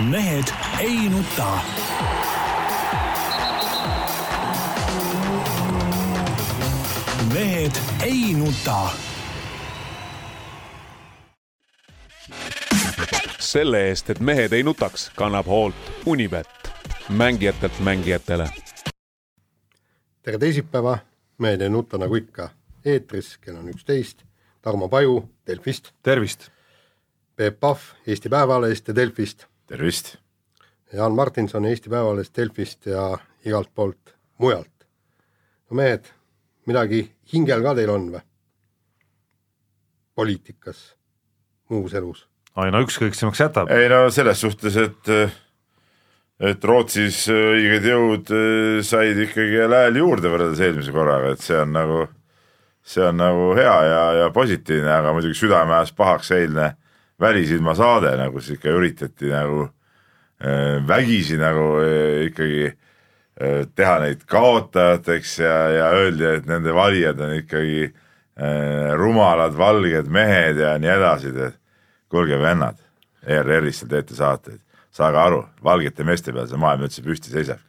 mehed ei nuta. mehed ei nuta. selle eest, et mehed ei nutaks, kannab hoolt Unibet, mängijatelt mängijatele. tere teisipäeva, Mehed ei nuta nagu ikka, eetris kell on üksteist, Tarmo Paju Delfist, tervist! Peep Pahv Eesti Päevalehest ja Delfist, tervist! Jaan Martinson Eesti Päevalehest, Delfist ja igalt poolt mujalt. no mehed, midagi hingel ka teil on või? poliitikas, muus elus? ai no ükskõiksemaks jätab. ei no selles suhtes, et et Rootsis õiged jõud eh, said ikkagi jälle hääli juurde võrreldes eelmise korraga, et see on nagu, see on nagu hea ja, ja positiivne, aga muidugi südame ajas pahaks eilne välisilma saade, nagu ikka üritati nagu äh, vägisi nagu äh, ikkagi äh, teha neid kaotajateks ja, ja öeldi, et nende valijad on ikkagi rumalad valged mehed ja nii edasi, et kuulge vennad, ERR-is seal teete saateid, saage aru, valgete meeste peal see maailm üldse püsti seisabki.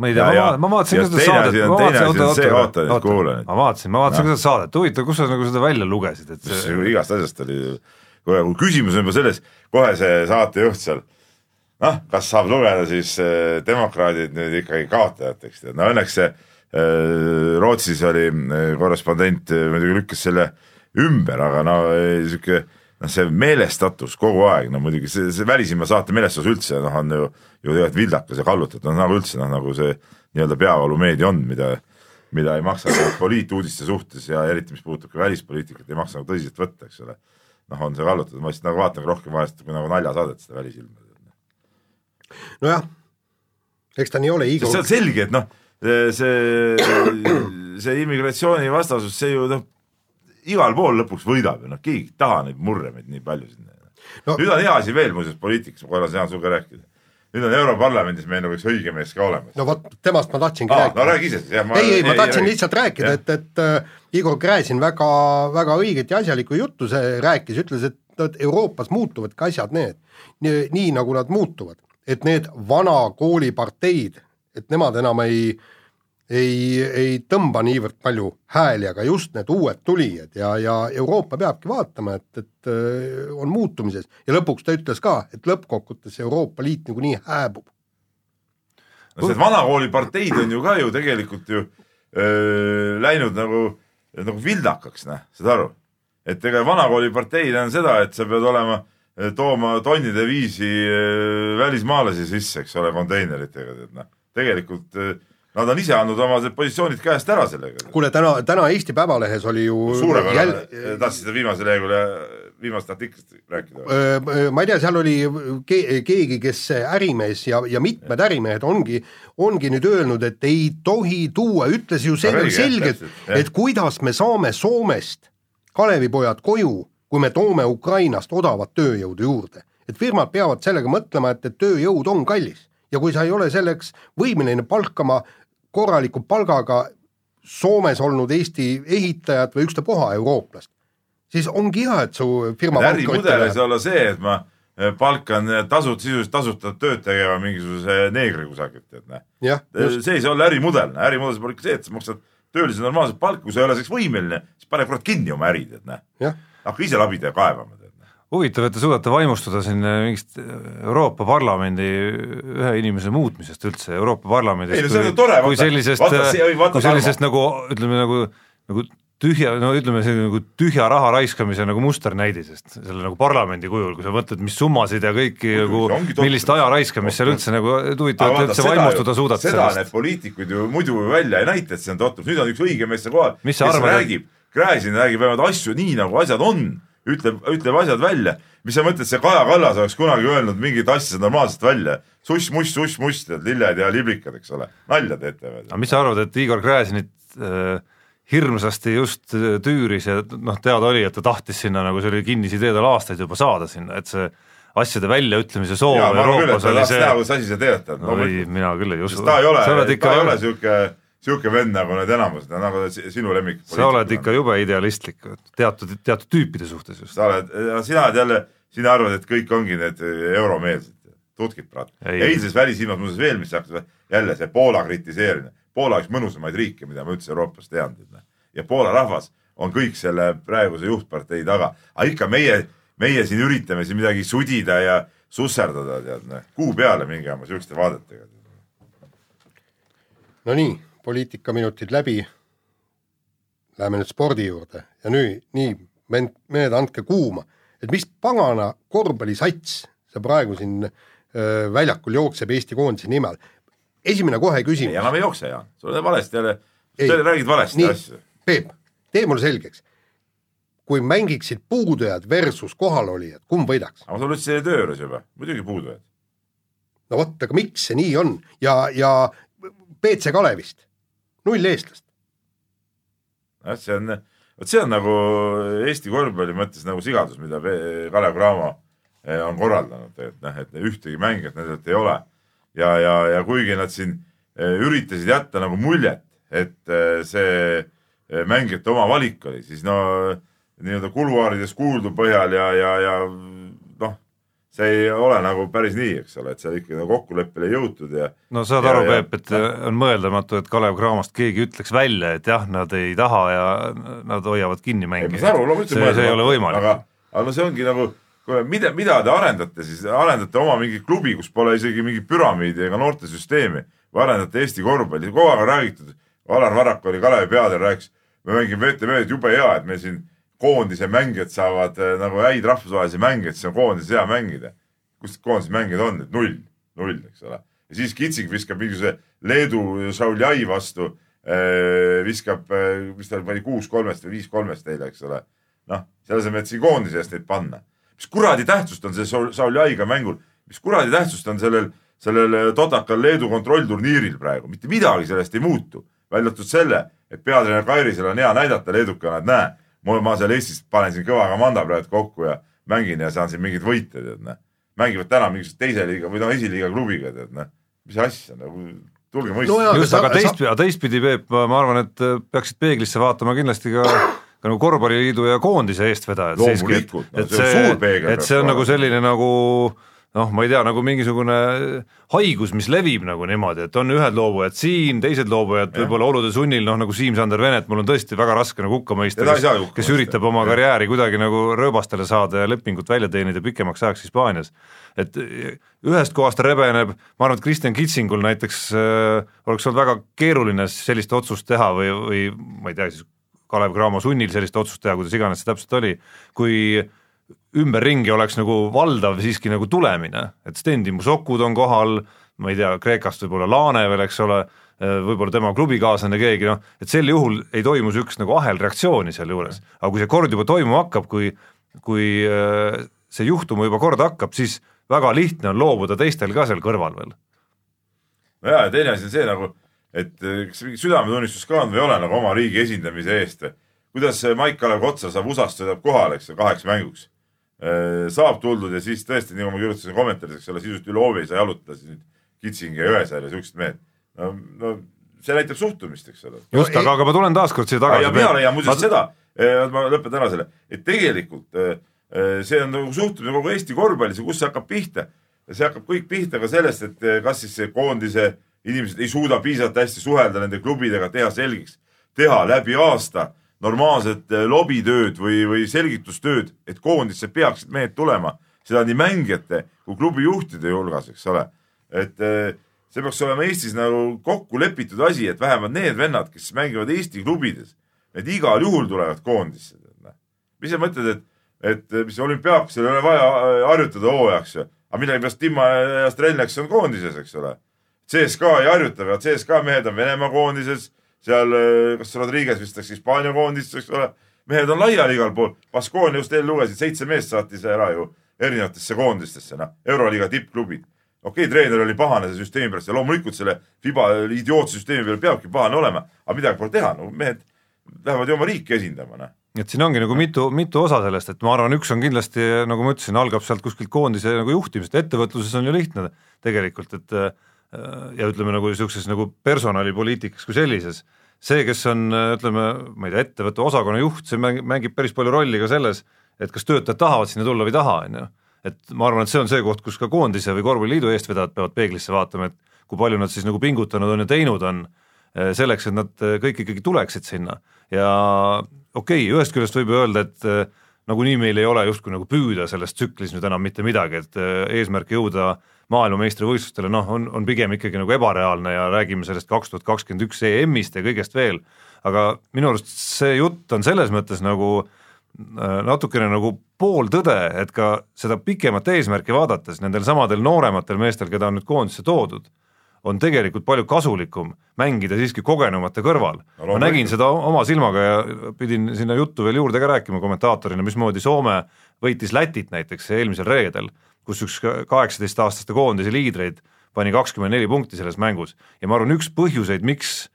Ma ei tea, ma, ma vaatasin ka seda saadet, ma vaatasin, oota, oota, oota, ma vaatasin, ma vaatasin ka seda saadet, huvitav, kus sa nagu seda välja lugesid, et see igast asjast oli, kui küsimus on juba selles, kohe see saatejuht seal, noh, kas saab lugeda siis äh, demokraadid nüüd ikkagi kaotajateks, tead, no õnneks see äh, Rootsis oli äh, korrespondent muidugi lükkas selle ümber, aga no niisugune noh, see meelestatus kogu aeg, no muidugi see, see välisilma saate meelestatus üldse noh, on ju, ju tegelikult vildakas ja kallutatud, noh nagu üldse noh, nagu see nii-öelda peavoolumeedia on, mida, mida ei maksa poliituudiste suhtes ja eriti, mis puudutab ka välispoliitikat, ei maksa nagu tõsiselt võtta, eks ole. noh, on see kallutatud, ma lihtsalt nagu vaatan rohkem vahest kui nagu naljasaadet seda välisilma. nojah, eks ta nii ole, see on selge, et noh, see, see immigratsioonivastasus, see ju noh igal pool lõpuks võidab ju, noh keegi ei taha neid murremeid nii palju sinna no.. nüüd on hea asi veel muuseas poliitikas, ma korra saan sinuga rääkida. nüüd on Europarlamendis meil nagu üks õige mees ka olemas. no vot, temast ma tahtsingi Aa, rääkida. no räägi ise jah. ei, ei, ma tahtsin ei, lihtsalt rääkida, et, et äh, Igor Gräzin väga, väga õiget ja asjalikku juttu see rääkis, ütles, et, Euroopas muutuvadki asjad need, nii nagu nad muutuvad, et need vana kooliparteid, et nemad enam ei äh, ei, ei tõmba niivõrd palju hääli, aga just need uued tulijad ja, ja Euroopa peabki vaatama, et, et äh, on muutumises ja lõpuks ta ütles ka, et lõppkokkuvõttes Euroopa Liit niikuinii hääbub. no need vanakooli parteid on ju ka ju tegelikult ju öö, läinud nagu, nagu vildakaks, noh, saad aru? et ega vanakooli partei tähendab seda, et sa pead olema, tooma tonnide viisi välismaalasi sisse, eks ole, konteineritega, tead noh, tegelikult öö, Nad on ise andnud oma positsioonid käest ära sellega. kuule, täna, täna Eesti Päevalehes oli ju suurepärane jäl..., tahtsid seda viimase lehekülje, viimast artiklist rääkida? ma ei tea, seal oli keegi, kes ärimees ja, ja mitmed ärimehed ongi, ongi nüüd öelnud, et ei tohi tuua, ütles ju sel-, selgelt, et kuidas me saame Soomest Kalevipojad koju, kui me toome Ukrainast odavat tööjõudu juurde. et firmad peavad sellega mõtlema, et, et tööjõud on kallis ja kui sa ei ole selleks võimeline palkama korraliku palgaga Soomes olnud Eesti ehitajat või ükstapuha eurooplast, siis ongi hea, et su firma ärimudel ei saa olla see, et ma eh, palkan eh, tasud, sisuliselt tasuta tööd tegema mingisuguse neegri kusagilt, et noh. see ei saa olla ärimudel, ärimudel saab olla ikka see, et sa maksad töölisele normaalset palka, kui sa ei ole selleks võimeline, siis pane kurat kinni oma ärid, et noh. hakka ise labida ja kaevama huvitav, et te suudate vaimustuda siin äh, mingist äh, Euroopa Parlamendi ühe inimese muutmisest üldse, Euroopa Parlamendist ei no see on tore, kui sellisest, kui sellisest nagu ütleme nagu, nagu tühja, no ütleme, selline nagu tühja raha raiskamise nagu musternäidisest, selle nagu parlamendi kujul, kui sa mõtled, mis summasid ja kõiki nagu, millist aja raiskamist seal üldse nagu huvitav, et üldse vaimustuda suudad seda sellest. need poliitikud ju muidu välja ei näita, et see on totrus, nüüd on üks õige mees seal kohal, kes arvad, räägib, Gräzin räägib vähemalt asju nii, nagu asjad on ütleb, ütleb asjad välja. mis sa mõtled, see Kaja Kallas oleks kunagi öelnud mingit asja normaalselt välja? suss-muss, suss-muss, tead, lilled ja liblikad, eks ole, nalja teete või? aga mis sa arvad, et Igor Gräzinit äh, hirmsasti just äh, tüüris ja noh, teada oli, et ta tahtis sinna nagu see oli kinnisidee tal aastaid juba saada sinna, et see asjade väljaütlemise soov Euroopas oli see. kuidas asi see tegelikult on. no ei, mina küll ei usu. ta ei ole, ta ei ole sihuke sihuke vend nagu need enamused, nagu sinu lemmik. sa oled ikka jube idealistlik teatud, teatud tüüpide suhtes just. sa oled, sina oled jälle, sina arvad, et kõik ongi need euromeelsed, tutkid praegu. eilses Välisilmas muuseas veel, mis hakkas jälle see Poola kritiseerimine. Poola üks mõnusamaid riike, mida ma üldse Euroopas tean. ja Poola rahvas on kõik selle praeguse juhtpartei taga, aga ikka meie, meie siin üritame siin midagi sudida ja susserdada, tead, noh, kuu peale minge oma sihukeste vaadetega. Nonii, poliitikaminutid läbi. Läheme nüüd spordi juurde ja nüüd, nii, mehed, andke kuuma, et mis pagana korvpallisats see praegu siin öö, väljakul jookseb Eesti koondise nimel. esimene kohe küsimus. ei, enam ei jookse, Jaan, sul on valesti jälle, sa räägid valesti nii, asju. Peep, tee mulle selgeks kui mängiksid puudujad versus kohalolijad, kumb võidaks? aga sul ütlesid töö juures juba, muidugi puudujad. no vot, aga miks see nii on ja, ja BC Kalevist, null eestlast. jah, see on, vot see on nagu Eesti korvpalli mõttes nagu sigadus, mida Kalev Cramo eh, on korraldanud, et noh, et ühtegi mängijat nendelt ei ole. ja, ja, ja kuigi nad siin eh, üritasid jätta nagu muljet, et eh, see mängijate oma valik oli, siis no nii-öelda kuluaarides kuuldu põhjal ja, ja, ja see ei ole nagu päris nii, eks ole, et seal ikkagi nagu kokkuleppele jõutud ja no saad aru, Peep, et ja, on mõeldamatu, et Kalev Cramost keegi ütleks välja, et jah, nad ei taha ja nad hoiavad kinni mänge. see, see ei ole võimalik. aga, aga no see ongi nagu, kuule, mida, mida te arendate siis, arendate oma mingi klubi, kus pole isegi mingit püramiidi ega noortesüsteemi või arendate Eesti korvpalli, kogu aeg on räägitud, Alar Varrak oli Kalevi peateer, rääkis, me mängime VTV-d, jube hea, et meil siin koondise mängijad saavad äh, nagu häid rahvusvahelisi mänge, siis on koondises hea mängida. kus koondise mängijad on, et null, null, eks ole. ja siis Kitsing viskab mingisuguse Leedu Šauljai vastu äh,, viskab, äh, mis ta pani kuus kolmest või viis kolmest eile, eks ole. noh, selle asemel, et siin koondise eest neid panna. mis kuradi tähtsust on see Šauljaiga mängul, mis kuradi tähtsust on sellel, sellel totakal Leedu kontrollturniiril praegu, mitte midagi sellest ei muutu. välja arvatud selle, et peatreener Kairisel on hea näidata leedukana, et näe mul, ma seal Eestis panen siin kõva komanda praegu kokku ja mängin ja saan siin mingeid võite, tead noh. mängivad täna mingisuguse teise liiga või noh, esiliiga klubiga, tead noh. mis asja nagu, tulge mõistma no. just, aga teistpidi, teistpidi Peep, ma arvan, et äh, peaksid peeglisse vaatama kindlasti ka ka nagu korvpalliliidu ja koondise eestvedajad siiski, et, et see, et see on nagu selline nagu äh, noh, ma ei tea, nagu mingisugune haigus, mis levib nagu niimoodi, et on ühed loobujad siin, teised loobujad võib-olla olude sunnil, noh nagu Siim-Sander Venet, mul on tõesti väga raske nagu hukka mõista, kes, kes üritab oma ja. karjääri kuidagi nagu rööbastele saada ja lepingut välja teenida pikemaks ajaks Hispaanias. et ühest kohast rebeneb, ma arvan, et Kristjan Kitsingul näiteks äh, oleks olnud väga keeruline sellist otsust teha või, või ma ei tea, siis Kalev Cramo sunnil sellist otsust teha, kuidas iganes see täpselt oli, kui äh, ümberringi oleks nagu valdav siiski nagu tulemine, et Sten Musokud on kohal, ma ei tea, Kreekast võib-olla Laane veel, eks ole, võib-olla tema klubikaaslane keegi, noh, et sel juhul ei toimu niisugust nagu ahelreaktsiooni sealjuures. aga kui see kord juba toimuma hakkab, kui, kui äh, see juhtuma juba kord hakkab, siis väga lihtne on loobuda teistel ka seal kõrval veel. no jaa, ja teine asi on see nagu, et kas mingi südametunnistus ka on või ei ole nagu oma riigi esindamise eest või kuidas Maik-Kalev Kotsar saab USA-st sõidab kohale, eks ju, kaheks mänguks Äh, saab tuldud ja siis tõesti, nii nagu ma kirjutasin kommentaaris, eks ole, sisuliselt üle hoovi ei saa jalutada siis nüüd Kitsing ja Jõesaar ja siuksed mehed. no, no see näitab suhtumist, eks ole. just, aga, aga ma tulen taaskord siia tagasi. ja mina leian muuseas ma... seda, äh, ma lõpetan ära selle, et tegelikult äh, see on nagu suhtumine kogu Eesti korvpallis ja kus see hakkab pihta. see hakkab kõik pihta ka sellest, et kas siis see koondise inimesed ei suuda piisavalt hästi suhelda nende klubidega, teha selgeks, teha läbi aasta normaalset eh, lobitööd või, või selgitustööd, et koondisse peaksid mehed tulema, seda nii mängijate kui klubi juhtide hulgas, eks ole. et eh, see peaks olema Eestis nagu kokku lepitud asi, et vähemalt need vennad, kes mängivad Eesti klubides, need igal juhul tulevad koondisse. mis sa mõtled, et, et mis olümpiaaksil ei ole vaja eh, harjutada hooajaks ju, aga millegipärast Timma ja Strelniaks on koondises, eks ole. CSKA ei harjuta, aga CSKA mehed on Venemaa koondises seal, äh, kas Rodriguez vist läks Hispaania koondisse, eks ole. mehed on laiali igal pool. Baskonia just eile lugesin, seitse meest saatis ära ju erinevatesse koondistesse, noh, euroliiga tippklubid. okei okay,, treener oli pahane selle süsteemi pärast ja loomulikult selle Fiba idiootse süsteemi peale peabki pahane olema, aga midagi pole teha, no mehed lähevad ju oma riiki esindama, noh et siin ongi nagu mitu, mitu osa sellest, et ma arvan, üks on kindlasti, nagu ma ütlesin, algab sealt kuskilt koondise nagu juhtimisest, ettevõtluses on ju lihtne tegelikult, et ja ütleme nagu niisuguses nagu personalipoliitikas kui sellises, see, kes on ütleme, ma ei tea, ettevõtte osakonna juht, see mängib, mängib päris palju rolli ka selles, et kas töötajad tahavad sinna tulla või ei taha, on ju. et ma arvan, et see on see koht, kus ka koondise või korvpalliliidu eestvedajad peavad peeglisse vaatama, et kui palju nad siis nagu pingutanud on ja teinud on eh, selleks, et nad eh, kõik ikkagi tuleksid sinna ja okei okay,, ühest küljest võib ju öelda, et eh, nagunii meil ei ole justkui nagu püüda selles tsüklis nüüd enam mitte midagi, et eesmärk jõuda maailmameistrivõistlustele noh, on, on pigem ikkagi nagu ebareaalne ja räägime sellest kaks tuhat kakskümmend üks EM-ist ja kõigest veel, aga minu arust see jutt on selles mõttes nagu natukene nagu pooltõde, et ka seda pikemat eesmärki vaadates nendel samadel noorematel meestel, keda on nüüd koondisse toodud, on tegelikult palju kasulikum mängida siiski kogenumate kõrval no,. ma nägin seda oma silmaga ja pidin sinna juttu veel juurde ka rääkima kommentaatorina, mismoodi Soome võitis Lätit näiteks eelmisel reedel, kus üks kaheksateistaastaste koondise liidreid pani kakskümmend neli punkti selles mängus ja ma arvan, üks põhjuseid, miks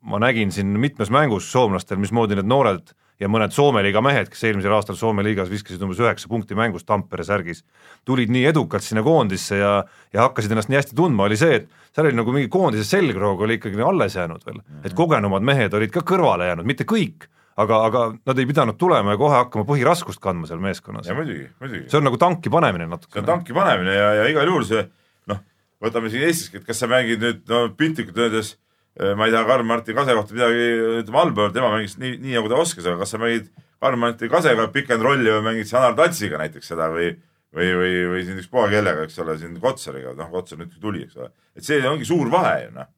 ma nägin siin mitmes mängus soomlastel, mismoodi need noored ja mõned Soome liiga mehed, kes eelmisel aastal Soome liigas viskasid umbes üheksa punkti mängus Tampere särgis, tulid nii edukalt sinna koondisse ja, ja hakkasid ennast nii hästi tundma, oli see, et seal oli nagu mingi koondise selgroog oli ikkagi alles jäänud veel, et mhm. kogenumad mehed olid ka kõrvale jäänud, mitte kõik, aga, aga nad ei pidanud tulema ja kohe hakkama põhiraskust kandma seal meeskonnas. muidugi, muidugi. see on nagu tanki panemine natuke. see on tanki panemine ja, ja igal juhul see noh, võtame siin Eestiski, et kas sa mängid nüüd no piltlikult öeldes ma ei taha Karl-Martin Kase kohta midagi ütlema halba öelda, tema mängis nii, nii nagu ta oskas, aga kas sa mängid Karl-Martin Kasega pick and rolli või mängid sa Anar Tatsiga näiteks seda või või, või, või siin ükspuha kellega, eks ole, siin Kotsariga, noh, Kotsar nüüd tuli, eks ole. et see ongi suur vahe ju noh.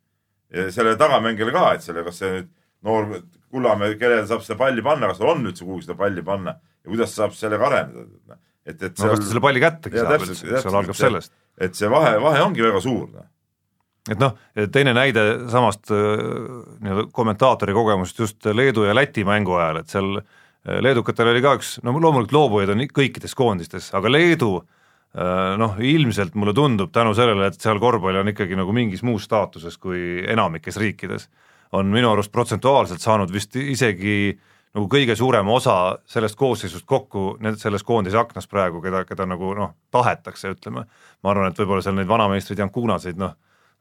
ja selle tagamängijale ka, et selle, kas see nüüd noor Kullamäe, kellele saab seda palli panna, kas tal on üldse kuhugi seda palli panna ja kuidas saab sellega areneda. Noh. et, et seal... no kas ta selle palli kättegi saab üldse, seal algab sellest. et see vahe, vahe ongi väga suur noh et noh, teine näide samast äh, nii-öelda kommentaatori kogemusest just Leedu ja Läti mängu ajal, et seal äh, leedukatel oli ka üks, no loomulikult loobujaid on kõikides koondistes, aga Leedu äh, noh, ilmselt mulle tundub tänu sellele, et seal korvpall on ikkagi nagu mingis muus staatuses kui enamikes riikides, on minu arust protsentuaalselt saanud vist isegi nagu kõige suurem osa sellest koosseisust kokku selles koondise aknas praegu, keda, keda nagu noh, tahetakse, ütleme. ma arvan, et võib-olla seal neid vanameistreid Jankunaseid noh,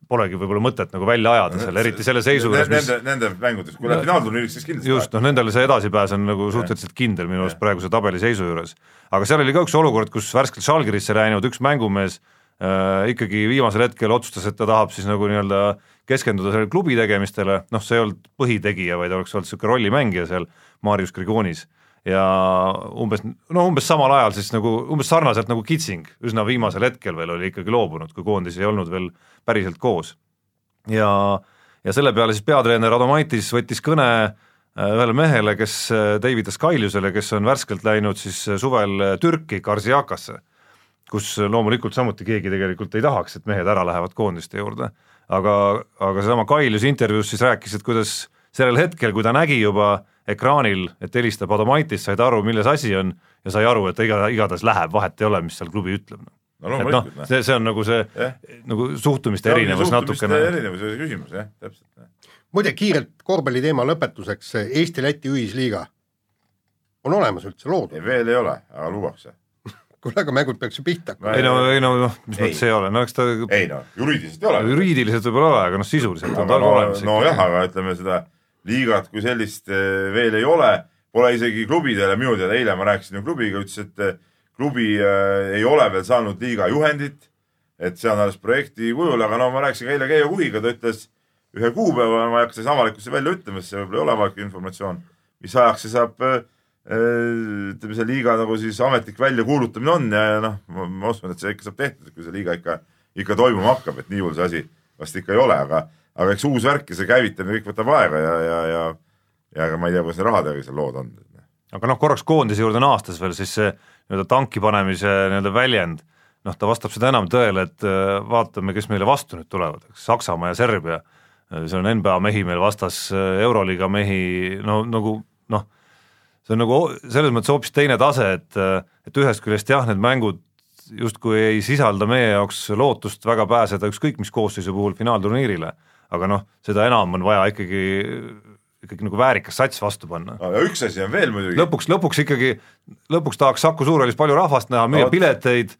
polegi võib-olla mõtet nagu välja ajada seal, eriti selle seisu juures, mis Nende, nende mängudes, kui läheb finaalturniiriks, siis kindlasti just, noh nendele see edasipääs on nagu suhteliselt kindel minu arust praeguse tabeli seisu juures. aga seal oli ka üks olukord, kus värskelt Žalgirisse läinud üks mängumees äh, ikkagi viimasel hetkel otsustas, et ta tahab siis nagu nii-öelda keskenduda sellele klubi tegemistele, noh, see ei olnud põhitegija, vaid oleks olnud niisugune rollimängija seal Marius Grigonis ja umbes, no umbes samal ajal siis nagu umbes sarnaselt nagu Kitsing, üsna viimasel hetkel veel oli ikkagi loobunud, kui koondis ei olnud veel päriselt koos. ja, ja selle peale siis peatreener Adomaitis võttis kõne äh, ühele mehele, kes, äh, David Askailusele, kes on värskelt läinud siis äh, suvel Türki Karsiakasse, kus loomulikult samuti keegi tegelikult ei tahaks, et mehed ära lähevad koondiste juurde. aga, aga seesama Kailius intervjuus siis rääkis, et kuidas sellel hetkel, kui ta nägi juba ekraanil, et helistab Adomaitis, sai ta aru, milles asi on ja sai aru, et iga, igatahes läheb, vahet ei ole, mis seal klubi ütleb. no et noh, see, see on nagu see eh? nagu suhtumiste erinevus natukene. erinevuse küsimus jah, täpselt. muide, kiirelt korvpalli teema lõpetuseks, Eesti-Läti ühisliiga on olemas üldse loodud? veel ei ole, aga luuakse kuule, aga mängud peaks ju pihta hakkama. ei no, ei no noh, mis mõttes ei ole, no eks ta ei no juriidiliselt ei ole. juriidiliselt võib-olla ei ole, aga noh, sisuliselt on ta no, olemas. nojah, aga ütleme seda liigat kui sellist eh, veel ei ole, pole isegi klubidele minu teada, eile ma rääkisin ju klubiga, ütles, et eh, klubi eh, ei ole veel saanud liiga juhendit, et see on alles projekti kujul, aga no ma rääkisin ka eile Keijo Kuhiga, ta ütles ühe kuupäeva, ma ei hakka siis avalikkusse välja ütlema, sest see võib-olla ei ole avalik informatsioon, mis ajaks see saab ütleme, see liiga nagu siis ametlik väljakuulutamine on ja, ja noh, ma usun, et see ikka saab tehtud, kui see liiga ikka, ikka toimuma hakkab, et nii hull see asi vast ikka ei ole, aga aga eks uus värk ja see käivitamine kõik võtab aega ja, ja, ja ja ega ma ei tea, kuidas rahadega seal lood on. aga noh, korraks koondise juurde naastes veel, siis see nii-öelda tanki panemise nii-öelda väljend, noh, ta vastab seda enam tõele, et äh, vaatame, kes meile vastu nüüd tulevad, eks Saksamaa ja Serbia, äh, seal on NBA mehi meil vastas, äh, Euroliiga mehi, no nagu noh, see on nagu selles mõttes hoopis teine tase, et, et ühest küljest jah, need mängud justkui ei sisalda meie jaoks lootust väga pääseda ükskõik mis koosseisu puhul finaalturniirile aga noh, seda enam on vaja ikkagi ikkagi nagu väärikas sats vastu panna. ja üks asi on veel muidugi. lõpuks, lõpuks ikkagi, lõpuks tahaks Saku Suurhallis palju rahvast näha, müüa no, pileteid,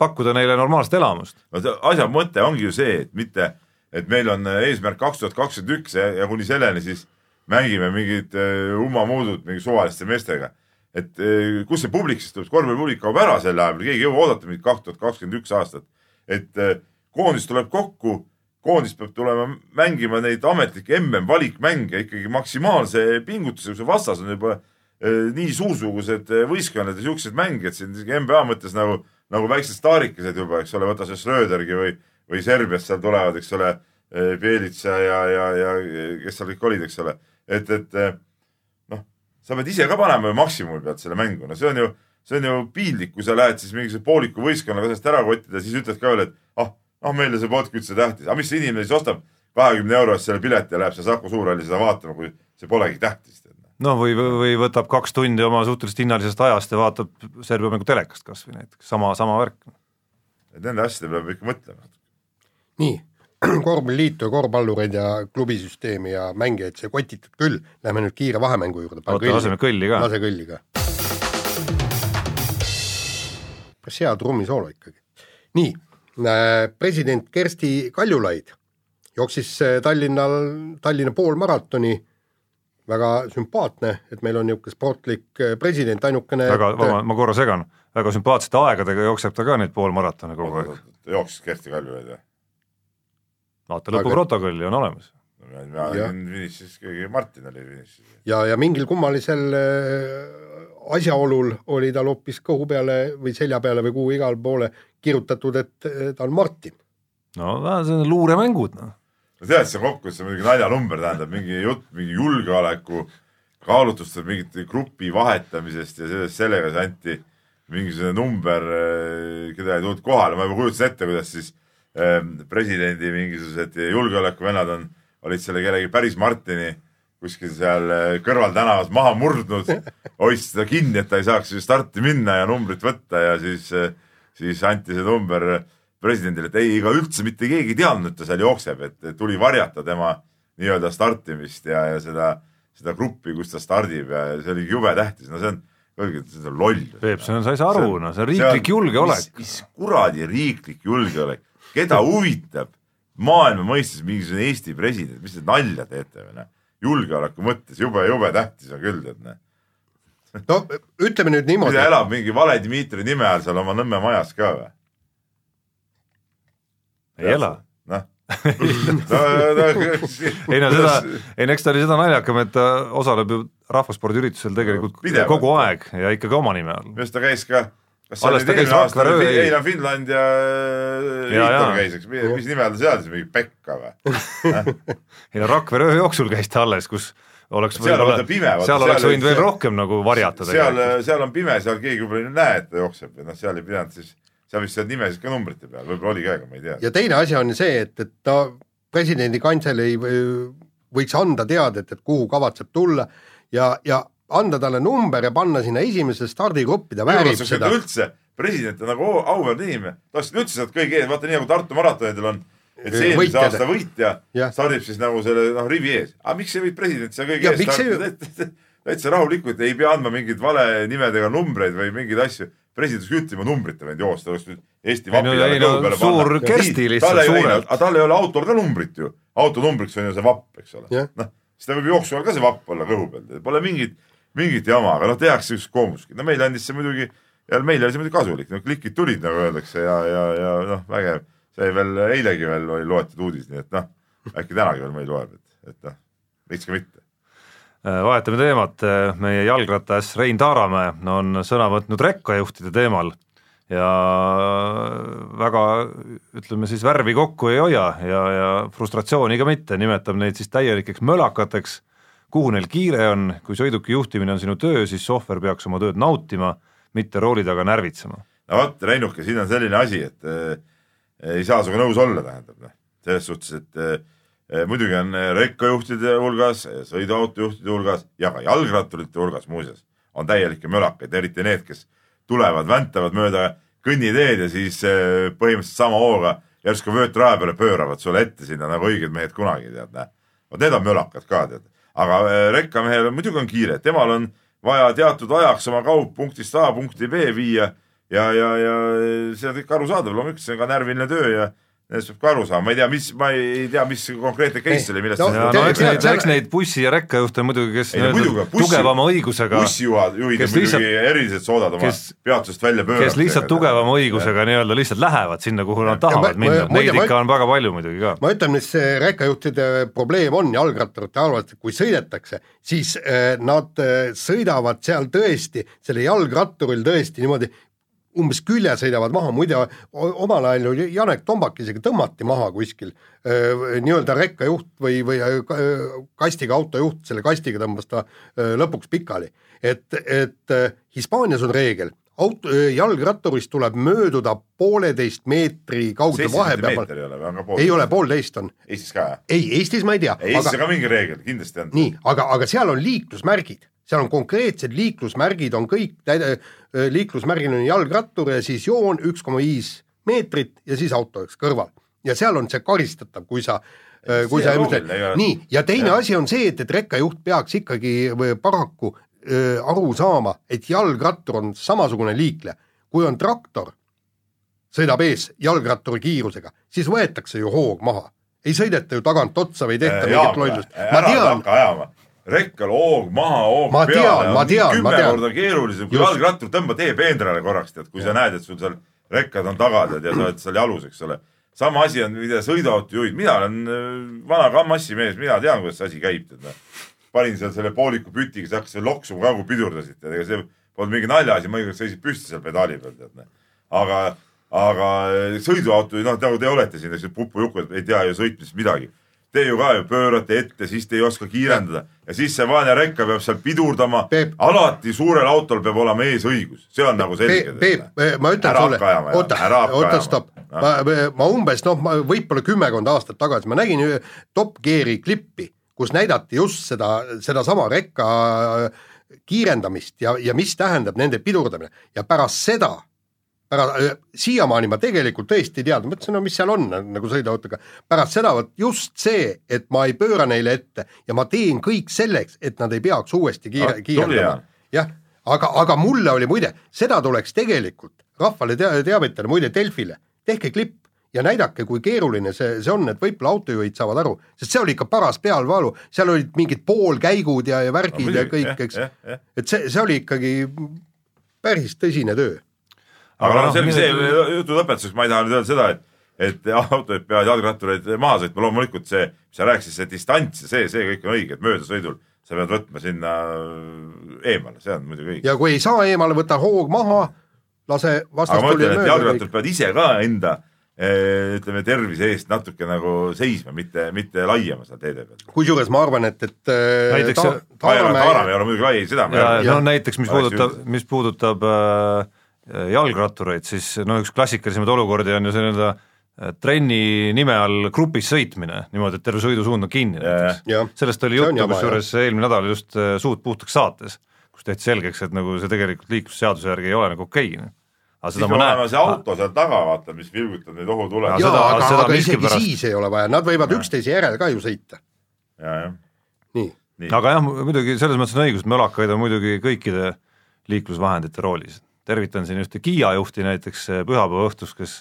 pakkuda neile normaalset elamust. no see asja mõte ongi ju see, et mitte, et meil on eesmärk kaks tuhat kakskümmend üks ja kuni selleni siis mängime mingit ummamuudut mingi suvaliste meestega. et kus see publik siis tuleb, korvpallipublik kaob ära selle aja peale, keegi ei jõua oodata mingit kaks tuhat kakskümmend üks aastat. et koondis tuleb kokku, koondis peab tulema mängima neid ametlikke MM-valikmänge ikkagi maksimaalse pingutusega, see vastas on juba nii suursugused võistkonnad ja siuksed mängijad siin NBA mõttes nagu nagu väiksed staarikesed juba, eks ole, võta see Schrödergi või, või Serbiast seal tulevad, eks ole, Bjelitsa ja, ja, ja kes seal kõik olid, eks ole, et, et noh, sa pead ise ka panema ju maksimumi pealt selle mängu, no see on ju, see on ju piinlik, kui sa lähed siis mingisuguse pooliku võistkonnaga sellest ära kottida, siis ütled ka veel, et ah, noh, meile see polnudki üldse tähtis, aga mis see inimene siis ostab kahekümne euro eest selle pileti ja läheb seal Saku Suurhalli seda vaatama, kui see polegi tähtis noh, või, või võtab kaks tundi oma suhteliselt hinnalisest ajast ja vaatab Serbia mängu telekast kas või näiteks, sama, sama värk. et nende asjade peab ikka mõtlema. nii, korvpalliliitu ja korvpallureid ja klubisüsteemi ja mängijaid sai kotitud küll, lähme nüüd kiire vahemängu juurde. oota, laseme kõlli ka. lase kõlli ka. päris hea trummisoolo ikkagi. nii, president Kersti Kaljulaid jooksis äh, Tallinnal, Tallinna poolmaratoni väga sümpaatne, et meil on niisugune sportlik eh, president, ainukene väga, vabandust, ma korra segan, väga sümpaatsete aegadega jookseb ta ka neid poolmaratone kogu aeg. jooksis Kersti Kaljulaid või? vaata lõpuprotokolli on olemas. mina olin finišis, keegi Martin oli finišis. ja, ja mingil kummalisel äh, asjaolul oli tal hoopis kõhu peale või selja peale või kuhu igale poole kirjutatud, et ta on Martin. no see on luuremängud, noh. No tead, see kokku, see muidugi naljanumber tähendab mingi jutt mingi julgeoleku kaalutlustel mingite grupi vahetamisest ja sellest, sellega siis anti mingisugune number, eh, keda ei tulnud kohale, ma juba kujutasin ette, kuidas siis eh, presidendi mingisugused julgeolekuvennad on, olid selle kellegi päris Martini kuskil seal eh, kõrvaltänavas maha murdnud, hoidsid seda kinni, et ta ei saaks starti minna ja numbrit võtta ja siis, siis anti see number presidendile, et ei, ega üldse mitte keegi ei teadnud, et ta seal jookseb, et tuli varjata tema nii-öelda startimist ja, ja seda, seda gruppi, kus ta stardib ja see oli jube tähtis, no see on, see on loll. Peep, sa ei saa aru, no see on riiklik julgeolek. mis kuradi riiklik julgeolek, keda huvitab maailma mõistes mingisugune Eesti president, mis te nalja teete või noh, julgeoleku mõttes jube, jube tähtis on küll, tead noh no ütleme nüüd niimoodi. ta elab mingi vale Dmitri nime all seal oma Nõmme majas ka või? ei ela noh ei no seda, ei no eks ta oli seda naljakam, et ta osaleb ju rahvaspordiüritusel tegelikult Pidevalt. kogu aeg ja ikkagi oma nime all. arust ta käis ka, kas alles ta käis Rakvere öö Einar Finland ja Iitor käis, eks, mis nime all ta seal siis, mingi Pekka või ei no Rakvere öö jooksul käis ta alles, kus oleks seal, olla, pime, seal, seal oleks võinud veel rohkem nagu varjata seal, seal on pime, seal keegi võib-olla ei näe, et ta jookseb ja noh, seal ei pidanud siis seal vist seal nimesid ka numbrite peal, võib-olla oli ka, aga ma ei tea. ja teine asi on see, et, et ta presidendi kantselei võiks anda teadet, et kuhu kavatseb tulla ja, ja anda talle number ja panna sinna esimesse stardigruppi, ta väärib seda. üldse, president on nagu auväärt inimene, ta oleks üldse sealt kõige ees, vaata nii nagu Tartu maratonidel on, et see eelmise aasta võitja ja. stardib siis nagu selle noh rivi ees, aga miks ei või president seal kõige ees stardida, täitsa rahulikult, ei pea andma mingeid vale nimedega numbreid või mingeid asju. President oleks ütlema numbrite võinud joosta, oleks nüüd Eesti vapi kõhu peale panna. suur Kersti lihtsalt suurelt. aga tal ei ole autol ka numbrit ju, auto numbriks on ju see vapp, eks ole. Noh, siis ta võib jooksu ajal ka see vapp olla kõhu peal, pole mingit, mingit jama, aga noh, tehakse üks koomustki, no meile andis see muidugi, ja meile oli see muidugi kasulik, no klikid tulid, nagu öeldakse ja, ja, ja noh, vägev. See veel eilegi veel oli loetud uudis, nii et noh, äkki tänagi veel meil loeb, et, et noh, miks ka mitte. Äh, vahetame teemat, äh, meie jalgratas Rein Taaramäe on sõna võtnud rekkajuhtide teemal ja väga ütleme siis värvi kokku ei hoia ja, ja frustratsiooni ka mitte, nimetab neid siis täielikeks mölakateks, kuhu neil kiire on, kui sõiduki juhtimine on sinu töö, siis sohver peaks oma tööd nautima, mitte rooli taga närvitsema. no vot, Reinuke, siin on selline asi, et äh, ei saa sinuga nõus olla, tähendab, noh, selles suhtes, et Eh, muidugi on eh, rekkajuhtide hulgas, eh, sõiduautojuhtide hulgas ja ka jalgratturite hulgas muuseas on täielikke mölakaid, eriti need, kes tulevad, väntavad mööda kõnniteed ja siis põhimõtteliselt sama hooga järsku vöötraja peale pööravad sulle ette sinna nagu õiged mehed kunagi, tead, näe. vot need on mölakad ka, tead. aga rekkamehel muidugi on kiire, temal on vaja teatud ajaks oma kaup punktist A punkti B viia ja, ja, ja see on kõik arusaadav, loomulikult see on ka närviline töö ja nendest peab ka aru saama, ma ei tea, mis, ma ei tea, mis konkreetne case oli, millest no, Te- no eks neid, eks neid bussi- ja rekkajuhte muidugi, kes ei nii-öelda bussi- tugevama õigusega, bussijuhid on muidugi lihtsalt- erilised soodad oma kes- peatusest välja pöörata. kes lihtsalt tugevama õigusega nii-öelda lihtsalt lähevad sinna, kuhu nad tahavad ma- minna, neid ikka on väga palju muidugi ka. ma ütlen, mis see rekkajuhtide probleem on jalgratturite arvates, et kui sõidetakse, siis äh, nad äh, sõidavad seal tõesti, selle jalgratturil tõesti niimoodi umbes külje sõidavad maha, muide omal ajal ju Janek Tombak isegi tõmmati maha kuskil nii-öelda rekkajuht või, või kastiga autojuht, selle kastiga tõmbas ta lõpuks pikali. et, et Hispaanias on reegel, auto, jalgratturist tuleb mööduda pooleteist meetri seitsekümmend vahepeal ei ole, väga pool. ei ole, poolteist on. Eestis ka ei, Eestis ma ei tea, Eestis aga ka mingi reegel, kindlasti on. nii, aga, aga seal on liiklusmärgid, seal on konkreetsed liiklusmärgid on kõik liiklusmärgil on jalgrattur ja siis joon üks koma viis meetrit ja siis auto oleks kõrval. ja seal on see karistatav, kui sa kui See sa ole- nii, ja teine jah. asi on see, et, et rekkajuht peaks ikkagi või paraku öö, aru saama, et jalgrattur on samasugune liikleja, kui on traktor, sõidab ees jalgratturi kiirusega, siis võetakse ju hoog maha. ei sõideta ju tagant otsa või ei tehta mingit Jaak, lollust. ma tean. Rekkal hoog maha, hoog Ma peale tean, ma tean, ma kümme korda keerulisem, kui jalgrattur, tõmba tee peenrale korraks, tead, kui sa näed, et sul seal rekkad on taga, tead, ja sa oled seal jalus, eks ole. sama asi on, mida sõiduautojuhid, mina olen äh, vana kammassi mees, mina tean, kuidas see asi käib, tead noh. panin seal selle pooliku pütiga, siis hakkas loksuma ka, kui pidurdasid, tead, ega see polnud mingi naljaasi, mõnikord seisid püsti seal pedaali peal, tead noh. aga, aga sõiduauto, noh, nagu te olete siin, eks ju, pupujukud ei tea ju sõitmisest midagi te ju ka ju pöörate ette, siis te ei oska kiirendada. Ja siis see vaene rekka peab seal pidurdama. Alati suurel autol peab olema eesõigus, see on nagu selge. Peep, ma ütlen sulle. oota oota, stopp, ma, ma umbes noh, ma võib-olla kümmekond aastat tagasi ma nägin Top Geari klippi, kus näidati just seda, sedasama rekka kiirendamist ja, ja mis tähendab nende pidurdamine. Ja pärast seda, pärast, siiamaani ma tegelikult tõesti ei teadnud, mõtlesin, no mis seal on nagu sõiduautoga, pärast seda vot just see, et ma ei pööra neile ette ja ma teen kõik selleks, et nad ei peaks uuesti Ah, kiire, tubli, kiirendama. jah, aga, aga mulle oli muide, seda tuleks tegelikult rahvale tea-, teavitada, muide Delfile, tehke klipp ja näidake, kui keeruline see, see on, et võib-olla autojuhid saavad aru, sest see oli ikka paras pealvalu, seal olid mingid poolkäigud ja, ja värgid ja kõik, eks, et see, see oli ikkagi päris tõsine töö. Aga noh, see oli see jutu lõpetuseks, ma ei taha nüüd öelda seda, et et autojuhid peavad jalgrattureid maha sõitma, loomulikult see, mis sa rääkisid, see distants ja see, see kõik on õige, et möödasõidul sa pead võtma sinna eemale, see on muidugi õige. ja kui ei saa eemale, võta hoog maha, lase et mööda jalgratturid peavad ise ka enda eh, ütleme tervise eest natuke nagu seisma, mitte, mitte laiema seal teede peal. kusjuures ma arvan, et, et äh, Näiteks see- Taaramäe ei ole muidugi lai, seda ma ja ei no arva. näiteks, mis puudutab mis puudutab äh, jalgrattureid, siis no üks klassikalisemaid olukordi on ju see nii-öelda äh, trenni nime all grupis sõitmine, niimoodi, et terve sõidusuund on kinni näiteks. sellest oli juttu kusjuures eelmine nädal just äh, Suud puhtaks saates, kus tehti selgeks, et nagu see tegelikult liiklusseaduse järgi ei ole nagu okei. aga siis seda peab ma näen. see, auto seal taga, vaata, mis vilgutab neid ohutule. Aga ja, jaa, seda- aga, seda aga isegi miskipärast- siis ei ole vaja, nad võivad üksteise järel ka ju sõita, nii. nii, aga jah, muidugi selles mõttes on õigus, et mölakaid on muidugi kõikide liiklusvahendite roolis. Tervitan siin ühte Kiia juhti näiteks eh, pühapäeva õhtus, kes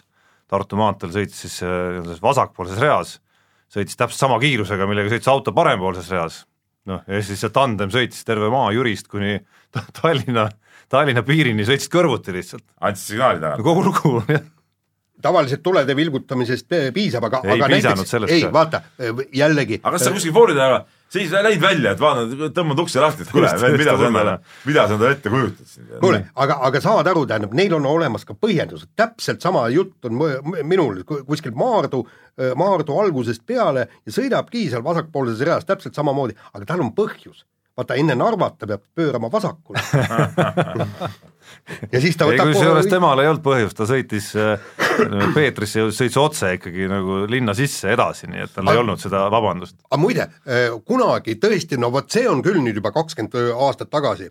Tartu maanteel sõitis siis eh, nii-öelda selles vasakpoolses reas, sõitis täpselt sama kiirusega, millega sõitis auto parempoolses reas. noh, ja siis see tandem sõitis terve maa Jürist kuni Ta- Tallinna, Tallinna piirini, sõitsid kõrvuti lihtsalt. andsid signaali taga. kogu lugu, jah. tavaliselt tulede vilgutamisest eh, piisab, aga, Ei aga piisanud näiteks, sellest ei vaata, jällegi. aga kas sa kuskil Fordi taga, siis läid välja, et vaata, tõmbad ukse lahti, et kuule mida sa endale mida sa endale ette kujutad siin. kuule, aga, aga saad aru, tähendab, neil on olemas ka põhjendused, täpselt sama jutt on minul ku- kuskil Maardu, Maardu algusest peale ja sõidabki seal vasakpoolses reas täpselt samamoodi, aga tal on põhjus. vaata enne Narvat ta peab pöörama vasakule. ja siis ta ei, võtab kusjuures temal ei olnud põhjust, ta sõitis äh, Peetrisse, sõitis otse ikkagi nagu linna sisse edasi, nii et tal ei Aga- olnud seda vabandust. aga muide, kunagi tõesti, no vot see on küll nüüd juba kakskümmend aastat tagasi,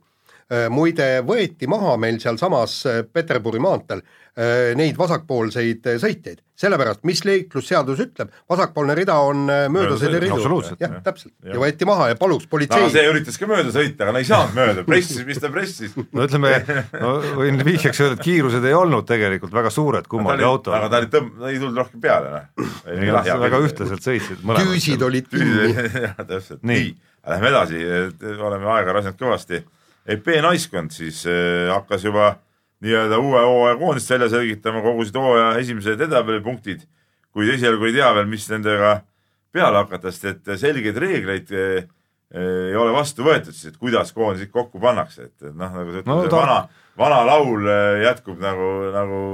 muide, võeti maha meil sealsamas Peterburi maanteel neid vasakpoolseid sõitjaid sellepärast, mis liiklusseadus ütleb, vasakpoolne rida on äh, möödasõidu ridu. jah, täpselt ja. ja võeti maha ja paluks politsei no,. see üritas ka mööda sõita, aga no ei saanud mööda, pressis, mis ta pressis. no ütleme, no võin vihjeks öelda, et kiirused ei olnud tegelikult väga suured kummalgi no, autol. aga ta oli tõmb-, ei tulnud rohkem peale, noh. väga ühtlaselt sõitsid. küüsid olid kinni. jah, täpselt, nii, lähme edasi, oleme aega rasinud kõvasti. EP naiskond siis äh, hakkas juba nii-öelda uue hooaja koondist välja selgitama, kogusid hooaja esimesed edetabelipunktid, kuid esialgu ei tea veel, mis nendega peale hakata, sest et selgeid reegleid eh, eh, ei ole vastu võetud, siis et kuidas koondised kokku pannakse, et noh, nagu sa ütled no,, ta... vana, vana laul eh, jätkub nagu, nagu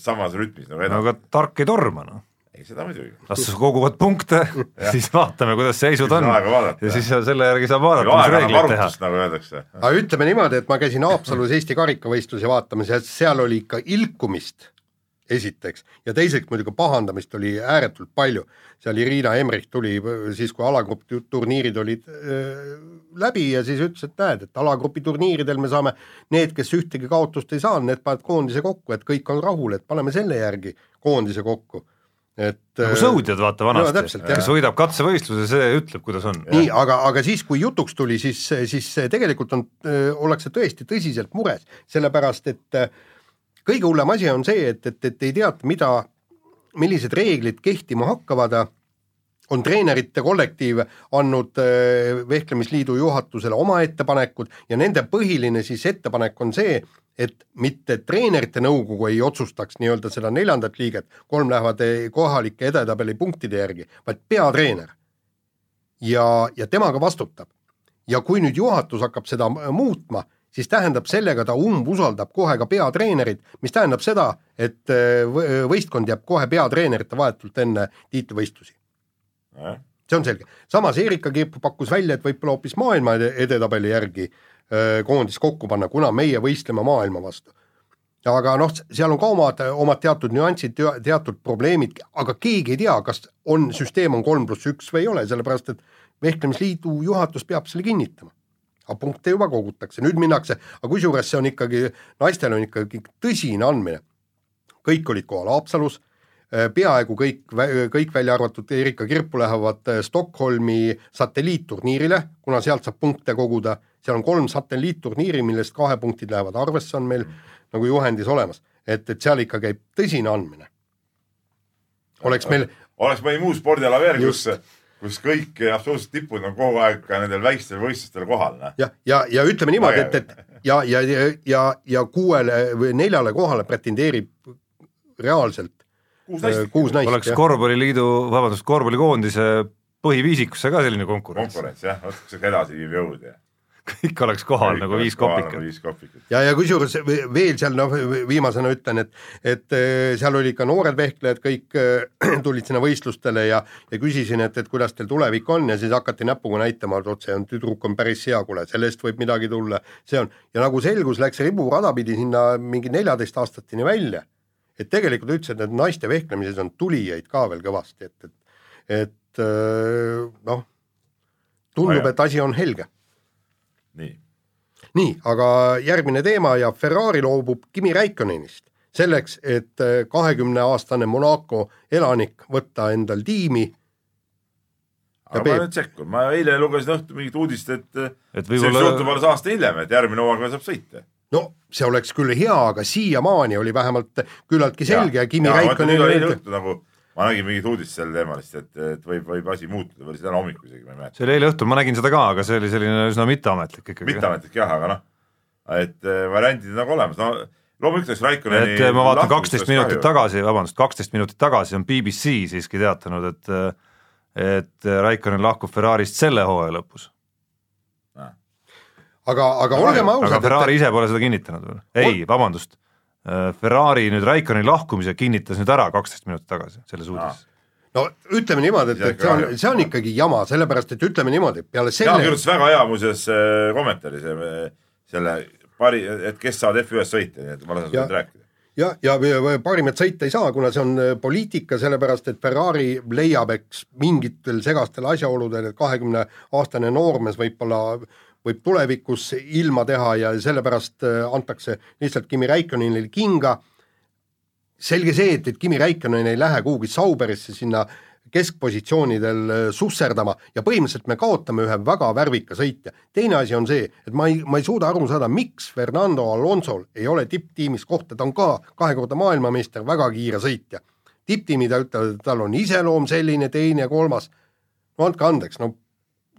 samas rütmis nagu edasi. no aga tark ei torma, noh ei, seda muidugi. las koguvad punkte siis vaatame, kuidas seisud on. ja siis selle järgi saab vaadata, mis reegleid teha. nagu öeldakse. aga ütleme niimoodi, et ma käisin Haapsalus Eesti karikavõistlusi vaatamas ja seal oli ikka ilkumist esiteks ja teiseks muidugi pahandamist oli ääretult palju. seal Irina Emrich tuli siis, kui alagrupi turniirid olid äh, läbi ja siis ütles, et näed, et alagrupi turniiridel me saame need, kes ühtegi kaotust ei saanud, need panevad koondise kokku, et kõik on rahul, et paneme selle järgi koondise kokku et nagu sõudjad, vaata vanasti, kes võidab katsevõistluse, see ütleb, kuidas on. nii, aga, aga siis, kui jutuks tuli, siis, siis tegelikult on, ollakse tõesti tõsiselt mures, sellepärast et kõige hullem asi on see, et, et, et ei teata, mida, millised reeglid kehtima hakkavad, on treenerite kollektiiv andnud Vehklemisliidu juhatusele oma ettepanekud ja nende põhiline siis ettepanek on see, et mitte treenerite nõukogu ei otsustaks nii-öelda seda neljandat liiget, kolm lähevad kohalike edetabeli punktide järgi, vaid peatreener. ja, ja temaga vastutab. ja kui nüüd juhatus hakkab seda muutma, siis tähendab sellega ta umbusaldab kohe ka peatreenerit, mis tähendab seda, et võistkond jääb kohe peatreenerite vahetult enne tiitlivõistlusi. See on selge, samas Erika Kipp pakkus välja, et võib-olla hoopis maailma edetabeli järgi Äh, koondis kokku panna, kuna meie võistleme maailma vastu. aga noh, seal on ka omad, omad teatud nüansid, teatud probleemid, aga keegi ei tea, kas on, süsteem on kolm pluss üks või ei ole, sellepärast et vehklemisliidu juhatus peab selle kinnitama. aga punkte juba kogutakse, nüüd minnakse, aga kusjuures see on ikkagi, naistel on ikkagi tõsine andmine. kõik olid kohal Haapsalus peaaegu kõik, kõik välja arvatud Erika Kirpu lähevad äh, Stockholmi satelliitturniirile, kuna sealt saab punkte koguda seal on kolm satelliitturniiri, millest kahepunktid lähevad arvesse, on meil nagu juhendis olemas, et, et seal ikka käib tõsine andmine. oleks meil oleks mõni muu spordiala veel, kus, kus kõik absoluutselt tipud on kogu aeg ka nendel väikestel võistlustel kohal. ja, ja, ja ütleme niimoodi, et, et ja, ja, ja, ja, ja kuuele või neljale kohale pretendeerib reaalselt kuus naist, kuus naist. oleks korvpalliliidu, vabandust, korvpallikoondise põhiviisikusse ka selline konkurents. konkurents jah, vot kus edasi viib jõud ja kõik oleks kohal kõik nagu viis kopikat. ja, ja kusjuures veel seal noh, viimasena ütlen, et, et eh, seal olid ka noored vehklejad, kõik eh, tulid sinna võistlustele ja, ja küsisin, et, et kuidas teil tulevik on ja siis hakati näpuga näitama, et vot see on, tüdruk on päris hea, kuule, sellest võib midagi tulla, see on. ja nagu selgus, läks riburada pidi sinna mingi neljateistaastatini välja. Et tegelikult ütlesid, et naiste vehklemises on tulijaid ka veel kõvasti, et, et, et eh, noh, tundub, et asi on helge nii. nii, aga järgmine teema ja Ferrari loobub Kimi Räikkönenist selleks, et äh, kahekümneaastane Monaco elanik võtta endal tiimi. aga ma nüüd sekkun, ma eile lugesin õhtul mingit uudist, et, et see võib juhtub alles aasta hiljem, et järgmine hooaeg saab sõita. No see oleks küll hea, aga siiamaani oli vähemalt küllaltki selge ja Kimi Räikkönen eile õhtul nagu ma nägin mingit uudist sel teemal, et, et võib, võib asi muutuda veel täna hommikul isegi, ma ei mäleta. see oli eile õhtul, ma nägin seda ka, aga see oli selline üsna mitteametlik ikkagi. mitteametlik jah, aga noh, et äh, variandid on nagu olemas, no loomulikult oleks Raikoneni et äh, ma vaatan kaksteist minutit kahju. tagasi, vabandust, kaksteist minutit tagasi on BBC siiski teatanud, et et Raikonen lahkub Ferrarist selle hooaja lõpus. Aga, aga olgem ausad. aga Ferrari et... ise pole seda kinnitanud veel, ei, vabandust Äh, Ferrari nüüd Raikoni lahkumise kinnitas nüüd ära kaksteist minutit tagasi selles uudises no ütleme niimoodi, et, et see on, see on ikkagi jama, sellepärast et ütleme niimoodi, peale selle Jaan kirjutas väga hea muuseas äh, kommentaari see, selle pari, et kes saavad F1-s sõita, nii et ma lasen sellest rääkida. ja, ja, parimat sõita ei saa, kuna see on äh, poliitika, sellepärast et Ferrari leiab, eks mingitel segastel asjaoludel, et kahekümne aastane noormees võib-olla võib tulevikus ilma teha ja sellepärast äh, antakse lihtsalt Kimi Räikkönenile kinga. selge see, et, et Kimi Räikkönen ei lähe kuhugi Sauberisse sinna keskpositsioonidel äh, susserdama ja põhimõtteliselt me kaotame ühe väga värvika sõitja. teine asi on see, et ma ei, ma ei suuda aru saada, miks Fernando Alonsol ei ole tipptiimis kohta, ta on ka kahekordne maailmameister, väga kiire sõitja. tipptiimid ütlevad, et tal on iseloom selline, teine, kolmas. no andke andeks, no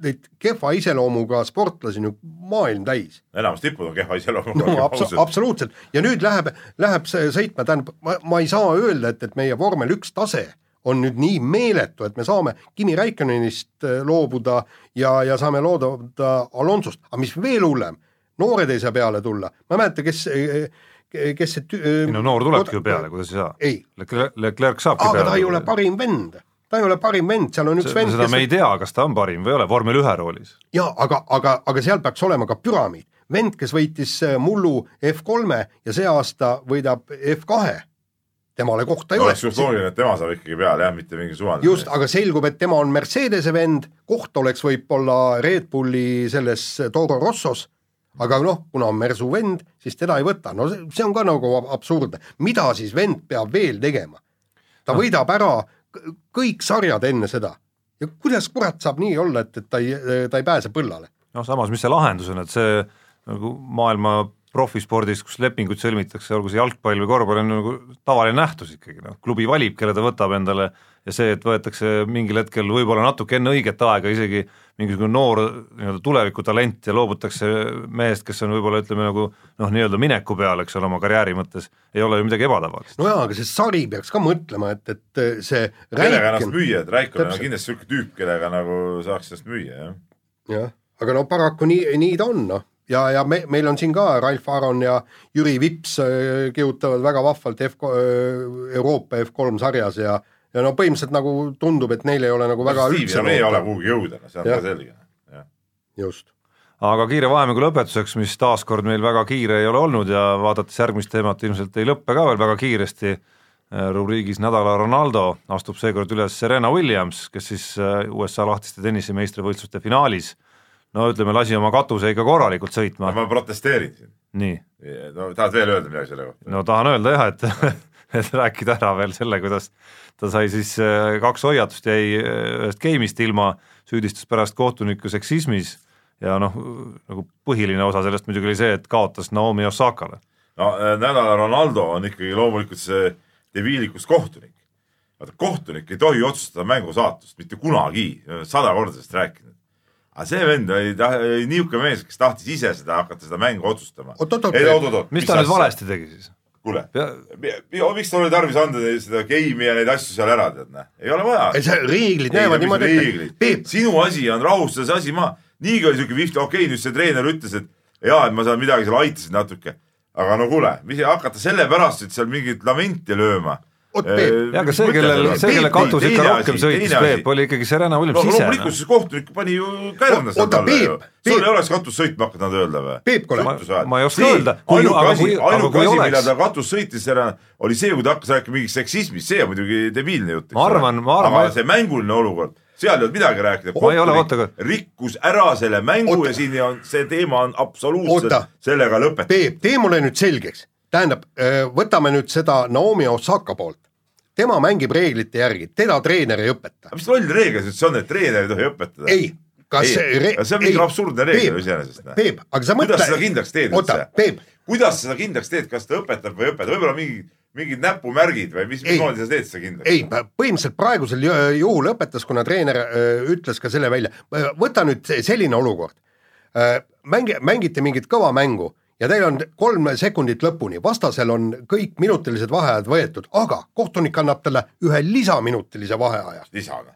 neid kehva iseloomuga sportlasi on ju maailm täis. enamus tipud on kehva iseloomuga no abso-, absoluutselt ja nüüd läheb, läheb see sõitma, tähendab, ma, ma ei saa öelda, et, et meie vormel üks tase on nüüd nii meeletu, et me saame Kimi Räikkönenist äh, loobuda ja, ja saame loobuda Alonsost, aga mis veel hullem, noored ei saa peale tulla, ma ei mäleta, kes kes see tü-. ei no noor tulebki ju peale, kuidas ei saa. ei. Leclerc saabki aga peale. ta ei ole parim vend ta ei ole parim vend, seal on üks see, vend seda kes... me ei tea, kas ta on parim või ei ole, vormel ühe roolis. jaa, aga, aga, aga seal peaks olema ka püramiid. vend, kes võitis äh, mullu F3-e ja see aasta võidab F2-e, temale kohta ei no, ole. oleks just loogiline, et tema saab ikkagi peale jah, mitte mingi suvaline. just, aga selgub, et tema on Mercedese vend, koht oleks võib-olla Red Bulli selles Toro Rossos, aga noh, kuna on Mersu vend, siis teda ei võta, no see on ka nagu absurdne. mida siis vend peab veel tegema? ta no. võidab ära kõik sarjad enne seda. ja kuidas kurat saab nii olla, et, et ta ei, ta ei pääse põllale? noh, samas, mis see lahendus on, et see nagu maailma profispordis, kus lepinguid sõlmitakse, olgu see jalgpall või korvpall, on nagu tavaline nähtus ikkagi, noh, klubi valib, kelle ta võtab endale ja see, et võetakse mingil hetkel võib-olla natuke enne õiget aega isegi mingisugune noor nii-öelda tulevikutalent ja loobutakse mehest, kes on võib-olla ütleme nagu noh, nii-öelda mineku peal, eks ole, oma karjääri mõttes, ei ole ju midagi ebatavalist. no jaa, aga see sari peaks ka mõtlema, et, et see kellega ennast müüa, et Raikonen on kindlasti niisugune tüüp, kellega nagu saaks ennast müüa, jah. jah, aga no paraku nii, nii ta on, noh ja, ja me, meil on siin ka Ralf Aron ja Jüri Vips äh, kihutavad väga vahvalt F, äh, Euroopa F3 sarjas ja ja no põhimõtteliselt nagu tundub, et neil ei ole nagu väga no, üldse me ei ole kuhugi jõuda, see on ja. ka selge. just. aga kiire vahemängu lõpetuseks, mis taaskord meil väga kiire ei ole olnud ja vaadates järgmist teemat, ilmselt ei lõppe ka veel väga kiiresti, äh, rubriigis Nädala Ronaldo astub seekord üles Serena Williams, kes siis USA lahtiste tennise meistrivõistluste finaalis no ütleme, lasi oma katuse ikka korralikult sõitma. ma protesteerin siin. nii. no tahad veel öelda midagi selle kohta? no tahan öelda jah, et et rääkida ära veel selle, kuidas ta sai siis äh, kaks hoiatust, jäi äh, ühest game'ist ilma, süüdistas pärast kohtunikku seksismis ja noh, nagu põhiline osa sellest muidugi oli see, et kaotas Naomi Osakale. no äh, nädala Ronaldo on ikkagi loomulikult see debiilikus kohtunik. vaata, kohtunik ei tohi otsustada mängu saatust mitte kunagi, sada korda sellest rääkinud aga see vend oli, ta oli niisugune mees, kes tahtis ise seda hakata seda mängu otsustama. mis ta nüüd valesti tegi siis? Kuule, miks tal oli tarvis anda seda game'i ja neid asju seal ära, tead näe, ei ole vaja. ei, see reeglid näevad niimoodi ette. sinu asi on rahustada see asi maha. niigi oli siuke vihta, okei okay,, nüüd see treener ütles, et jaa, et ma seal midagi seal aitasin natuke. aga no kuule, mis hakata sellepärast, et seal mingit lamenti lööma oot Peep. jaa, aga see, kellel, see, kelle katus ikka rohkem sõitis, Peep, oli ikkagi Serena Williams ise. loomulikult siis kohtunik pani ju kääranda seal talle ju. sul ei oleks katus sõitma hakanud, nad öelda või? Peep, kuule. ma ei oska öelda. ainuke asi, ainuke asi, millal ta katus sõitis Serena, oli see, kui ta hakkas rääkima mingist seksismist, see on muidugi debiilne jutt. ma arvan, ma arvan. aga see mänguline olukord seal ei olnud midagi rääkida. ma ei ole, oota aga. rikkus ära selle mängu oota. ja siin on, see teema on absoluutselt oota. sellega lõpetatud. Peep, tee mulle nüüd selgeks. Tähendab, võtame nüüd seda Naomi Osaka poolt tema mängib reeglite järgi, teda treener ei õpeta. mis loll reegel see on, et treener ei tohi õpetada? ei, kas ei, re-. see on mingi absurdne reegel iseenesest. Peep, aga sa mõtle. kuidas seda kindlaks teed üldse? kuidas sa seda kindlaks teed, kas ta õpetab või ei õpeta, võib-olla mingi mingid näpumärgid või mis, mismoodi sa teed seda kindlaks? ei, põhimõtteliselt praegusel juhul õpetas, kuna treener öö, ütles ka selle välja. võta nüüd selline olukord. mängi, mängite mingit kõva mängu ja teil on kolm sekundit lõpuni, vastasel on kõik minutilised vaheajad võetud, aga kohtunik annab talle ühe lisaminutilise vaheaja. lisana?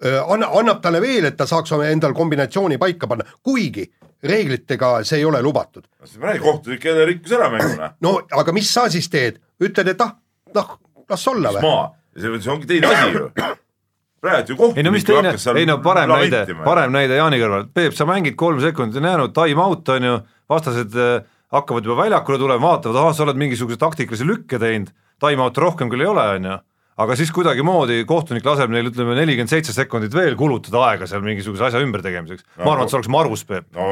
Anna, annab talle veel, et ta saaks endal kombinatsiooni paika panna, kuigi reeglitega see ei ole lubatud. kohtunik jälle rikkus ära mängu, noh. no aga mis sa siis teed, ütled, et ah, noh, las olla või? see, see ongi teine asi ju praegu ju kohtunik ei no mis teine, ei no parem näide, parem näide Jaani kõrval, Peep, sa mängid kolm sekundit, on jäänud time out, on ju vastased äh, hakkavad juba väljakule tulema, vaatavad, ahah, sa oled mingisuguse taktikalise lükke teinud, time-out'e rohkem küll ei ole, on ju, aga siis kuidagimoodi kohtunik laseb neil ütleme nelikümmend seitse sekundit veel kulutada aega seal mingisuguse asja ümbertegemiseks no,. ma arvan, et see oleks marus, Peep. no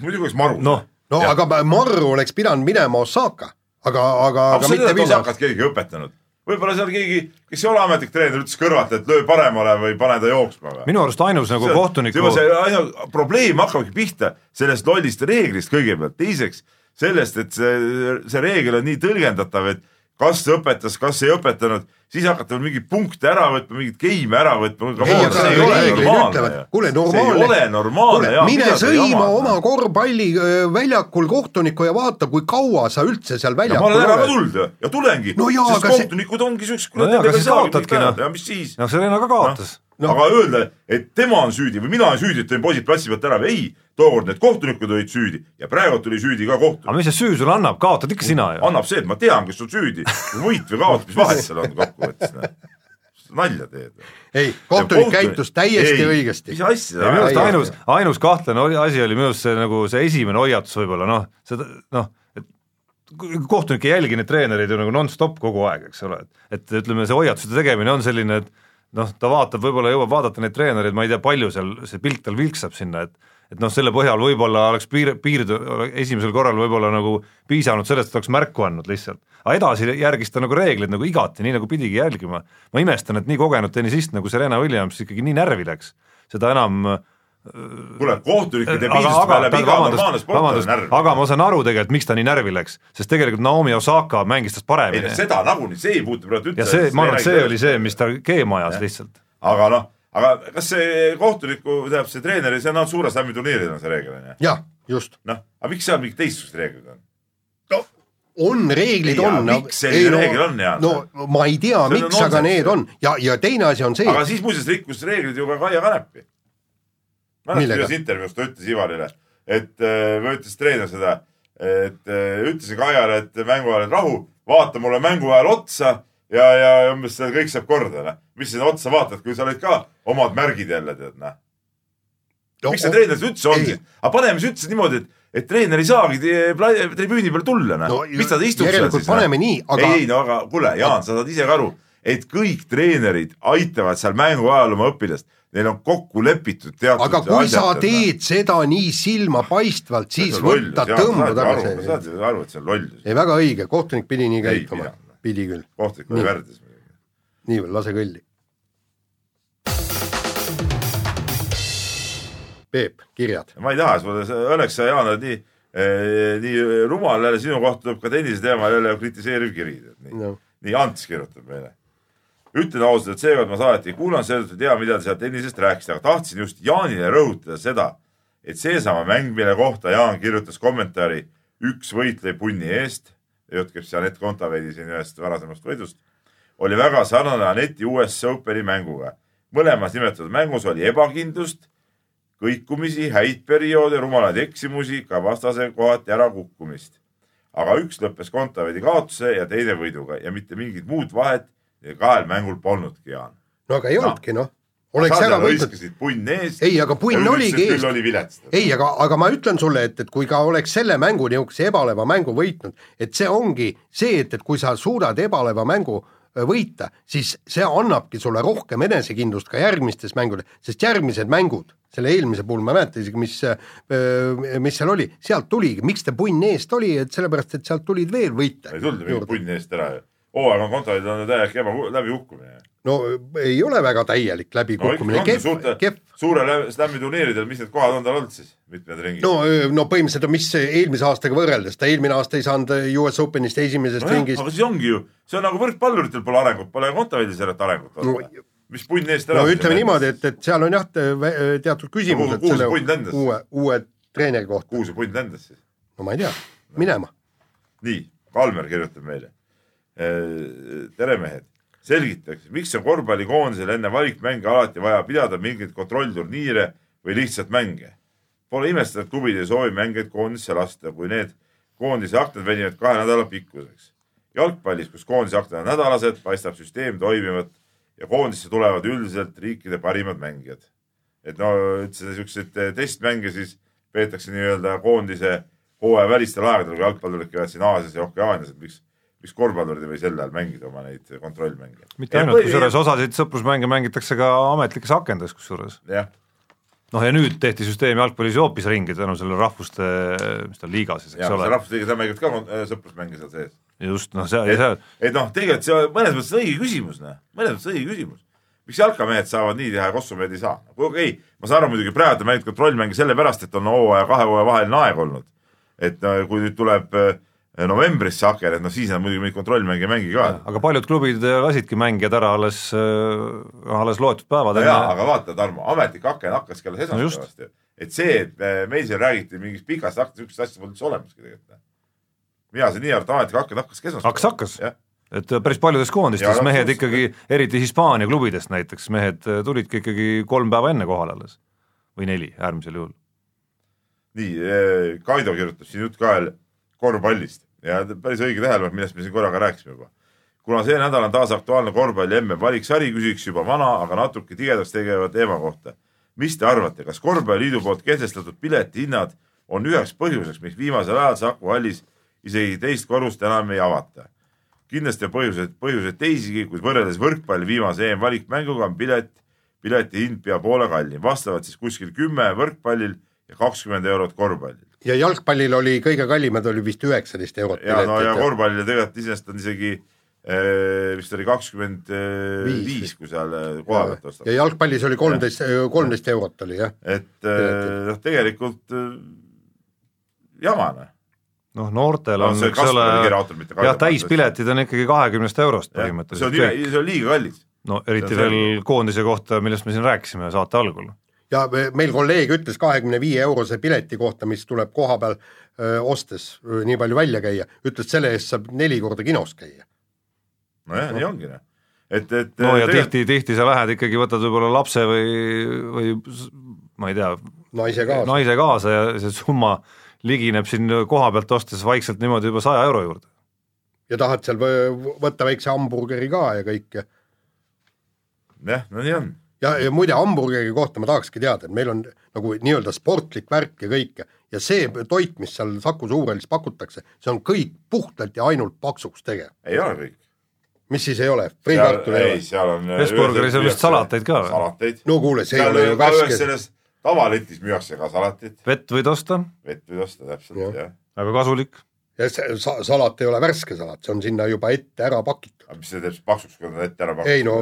muidugi oleks marus. noh, no ja. aga Marru oleks pidanud minema Osaka, aga, aga, aga mitte Vilnius. Osakat keegi õpetanud võib-olla seal keegi, kes ei ole ametlik treener, ütles kõrvalt, et löö paremale või pane ta jooksma või? minu arust ainus nagu kohtuniku see, see ainu, probleem hakkabki pihta sellest lollist reeglist kõigepealt, teiseks sellest, et see, see reegel on nii tõlgendatav, et kas õpetas, kas ei õpetanud, siis hakata veel mingeid punkte ära võtma, mingeid geime ära võtma. ei kuule, normaalne. ei mine sõima oma korvpalliväljakul kohtunikku ja vaata, kui kaua sa üldse seal väljakul oled. ma olen ära ka tulnud ju ja tulengi no, sest kohtunikud see... ongi siuksed. no jaa, aga siis kaotadki noh. ja mis siis? noh, Serena ka kaotas no no.. aga öelda, et tema on süüdi või mina olen süüdi, et tõin poisid platsi pealt ära või ei, tookord need kohtunikud olid süüdi ja praegu tuli süüdi ka kohtunik. aga mis see süü sulle annab, kaotad ikka sina ju. annab see, et ma tean, kes on süüdi, võit või kaotus, mis vahet seal on kokkuvõttes noh. nalja teed. ei, kohtunik käitus täiesti ei, õigesti. mis asja. minu arust ainus, ainus kahtlane asi oli minu arust see nagu see esimene hoiatus võib-olla noh, seda noh, et kohtunik ei jälgi neid treenereid ju nagu nonstop kogu aeg, eks ole, et, et ütleme, see hoiatuste tegemine on selline, et noh, ta vaatab, võib-olla jõuab vaadata neid treenereid, ma ei tea, palju seal see pilt tal vilksab sinna, et et noh, selle põhjal võib-olla oleks piir, piirdu esimesel korral võib-olla nagu piisanud sellest, et oleks märku andnud lihtsalt. aga edasi järgis ta nagu reegleid nagu igati, nii nagu pidigi jälgima. ma imestan, et nii kogenud tennisist nagu Serena Williams ikkagi nii närvi läks, seda enam kuule, kohtunike debiilsust peale iga normaalne sportlane närvi. aga ma saan aru tegelikult, miks ta nii närvi läks, sest tegelikult Naomi Osaka mängis tast paremini. seda nagunii, see ei puutu praegu üldse. ja see, ma arvan, et see oli see, mis ta keema ajas lihtsalt. aga noh, aga kas see kohtuniku, tähendab see treeneri, see on ainult suure slam'i turniiril on see reegel on ju? jah, just. noh, aga miks seal mingid teistsugused reeglid on? no on, reeglid ei, on. miks selline no, reegel on, Jaan? no ma ei tea, miks, aga need on ja, ja teine asi on see. aga siis muuseas rikkus reeglid ju ka Kaia Kanepi mäletad, ühes intervjuus ta ütles Ivarile, et äh, või ütles treener seda, et äh, ütlesin Kaiale, et mängu ajal, rahu, vaata mulle mängu ajal otsa ja, ja umbes kõik saab korda, noh. mis sinna otsa vaatad, kui sa oled ka omad märgid jälle, tead, noh. miks see treener üldse on siis? aga paneme siis üldse niimoodi, et, et treener ei saagi tribüüni peale tulla, noh no,. mis ta istub seal siis? paneme no? nii, aga. ei, no aga kuule, Jaan, sa saad ise ka aru, et kõik treenerid aitavad seal mängu ajal oma õpilast neil on kokku lepitud teatud aga kui asjad, sa teed seda nii silmapaistvalt, siis võtta, tõmba tagasi. saad aru, et see on lollus. ei, väga õige, kohtunik pidi nii käituma, pidi küll. kohtunik oli värdjas. nii, lase kõlli. Peep, kirjad. ma ei taha õnneks sa, Jaan, oled nii eh,, nii rumal jälle, sinu kohta tuleb ka tennise teemal jälle kritiseeriv kiri. nii no., nii Ants kirjutab meile ütlen ausalt, et seekord ma saadet ei kuulanud, seetõttu ei tea, mida te seal tennisest rääkisite, aga tahtsin just Jaanile rõhutada seda, et seesama mäng, mille kohta Jaan kirjutas kommentaari üks võitleja punni eest, jutt käib siis Anett Kontaveidi siin ühest varasemast võidust, oli väga sarnane Aneti US Openi mänguga. mõlemas nimetatud mängus oli ebakindlust, kõikumisi, häid perioode, rumalaid eksimusi, ka vastase kohati ärakukkumist. aga üks lõppes Kontaveidi kaotuse ja teine võiduga ja mitte mingit muud vahet kahel mängul polnudki, Jaan. no aga ei olnudki noh oleks ära võitnud. punn ees. ei, aga punn oligi ees. oli vilets. ei, aga, aga ma ütlen sulle, et, et kui ka oleks selle mängu, niisuguse ebaleva mängu võitnud, et see ongi see, et, et kui sa suudad ebaleva mängu äh, võita, siis see annabki sulle rohkem enesekindlust ka järgmistes mängudes, sest järgmised mängud, selle eelmise puhul ma ei mäleta isegi, mis, äh, mis seal oli, sealt tuligi, miks ta punn eest oli, et sellepärast, et sealt tulid veel võite. ei tulnud mingit punn eest ära ju hooaeg on kontorid on täielik eba, läbikukkumine. No ei ole väga täielik läbikukkumine no,, kehv, kehv. suure slam'i turniiridel, mis need kohad on tal olnud siis, mitmed ringid? no, no põhimõtteliselt, mis eelmise aastaga võrreldes, ta eelmine aasta ei saanud US Openist esimesest no, ringist. aga siis ongi ju, see on nagu võrkpalluritel pole arengut, pole kontoridil sellest arengut no, mis punn eest ära no ütleme niimoodi, et, et seal on jah, teatud küsimused no, selle uue, uue treeneri kohta. kuhu see punn lendas siis? no ma ei tea, minema. nii, Kalmer kirjutab meile tere mehed, selgitage, miks on korvpallikoondisel enne valikmänge alati vaja pidada mingeid kontrollturniire või lihtsalt mänge? Pole imestada, et klubid ei soovi mängijaid koondisse lasta, kui need koondise aknad venivad kahe nädala pikkuseks. jalgpallis, kus koondise aknad on nädalased, paistab süsteem toimivat ja koondisse tulevad üldiselt riikide parimad mängijad. et no üldse siukseid testmänge siis peetakse nii-öelda koondise hooaja välistel aegadel, kui jalgpallurid käivad siin Aasias ja Okeaanias, et miks miks korvpallurid ei või sel ajal mängida oma neid kontrollmänge. mitte ainult, kusjuures osasid sõprusmänge mängitakse ka ametlikes akendades kusjuures. noh, ja nüüd tehti süsteem jalgpallis ju hoopis ringi tänu sellele rahvuste, mis ta liiga siis, eks ole. rahvuste liiga, seal mängivad ka äh, sõprusmänge seal sees. just, noh, et, see et noh, tegelikult see mõnes mõttes õige küsimus, noh, mõnes mõttes õige küsimus. miks jalkamehed saavad nii teha ja kossumehed ei saa? okei okay,, ma saan aru muidugi, praegu on mänginud kontrollmänge sellepärast, et on hooaja, kahe hooaja vaheline aeg olnud. et no, kui nüüd tuleb äh, novembris see aken, et noh, siis nad muidugi neid kontrollmänge ei mängi ka. aga paljud klubid lasidki mängijad ära alles, äh, alles loetud päevad enne. jaa, aga vaata, Tarmo, ametlik aken hakkaski alles esmaspäevast ju no. et see, et meil siin räägiti mingist pikast aknast, niisugust asja polnud üldse olemaski tegelikult. mina sain nii aru, et ametlik aken hakkaski esmaspäeval. hakkas, hakkas. et päris paljudes koondistes mehed ikkagi, eriti Hispaania klubidest näiteks, mehed tulidki ikkagi kolm päeva enne kohale alles. või neli äärmisel juhul. nii, eh, Kaido kirjutab siin jutt ka veel korvpallist ja päris õige tähelepanek, millest me siin korraga rääkisime juba. kuna see nädal on taas aktuaalne korvpalli MM valiksari, küsiks juba vana, aga natuke tigedaks tegeva teema kohta. mis te arvate, kas Korvpalliliidu poolt kehtestatud piletihinnad on üheks põhjuseks, miks viimasel ajal Saku hallis isegi teist korrust enam ei avata? kindlasti on põhjuseid, põhjuseid teisigi, kuid võrreldes võrkpalli viimase EM-valikmänguga on pilet, pileti hind pea poole kallim, vastavalt siis kuskil kümme võrkpallil ja kakskümmend eurot korvpallil ja jalgpallil oli kõige kallimad oli vist üheksateist eurot. ja no ja korvpallile tegelikult iseenesest on isegi eh, vist oli kakskümmend viis, kui seal eh, koha pealt ostad. ja jalgpallis oli kolmteist, kolmteist eurot oli jah. et eh, noh, tegelikult jama noh noh, noortel on, eks ole, jah, täispiletid on ikkagi kahekümnest eurost põhimõtteliselt. see on, see on liiga kallis. no eriti veel koondise kohta, millest me siin rääkisime saate algul ja meil kolleeg ütles kahekümne viie eurose pileti kohta, mis tuleb koha peal öö, ostes öö, nii palju välja käia, ütles selle eest saab neli korda kinos käia. nojah no., nii ongi noh et, et no ja tegelikult... tihti, tihti sa lähed ikkagi, võtad võib-olla lapse või, või ma ei tea, naise kaasa, naise kaasa ja see summa ligineb siin koha pealt ostes vaikselt niimoodi juba saja euro juurde. ja tahad seal võtta väikse hamburgeri ka ja kõike. jah, no nii on ja, ja muide, hamburgeri kohta ma tahakski teada, et meil on nagu nii-öelda sportlik värk ja kõike ja see toit, mis seal Saku Suurhallis pakutakse, see on kõik puhtalt ja ainult paksuks tegev. ei ole kõik. mis siis ei ole? friikartul ei ole? seal on Hesburgeris on vist salateid ka või? salateid. no kuule, see ei ole ju värske. selles tavaletis müüakse ka salatit. vett võid osta. vett võid osta, täpselt, jah. väga kasulik. ja see sa, salat ei ole värske salat, see on sinna juba ette ära pakitud. aga mis see teeb siis paksuks, kui ta on ette ära pakitud? ei no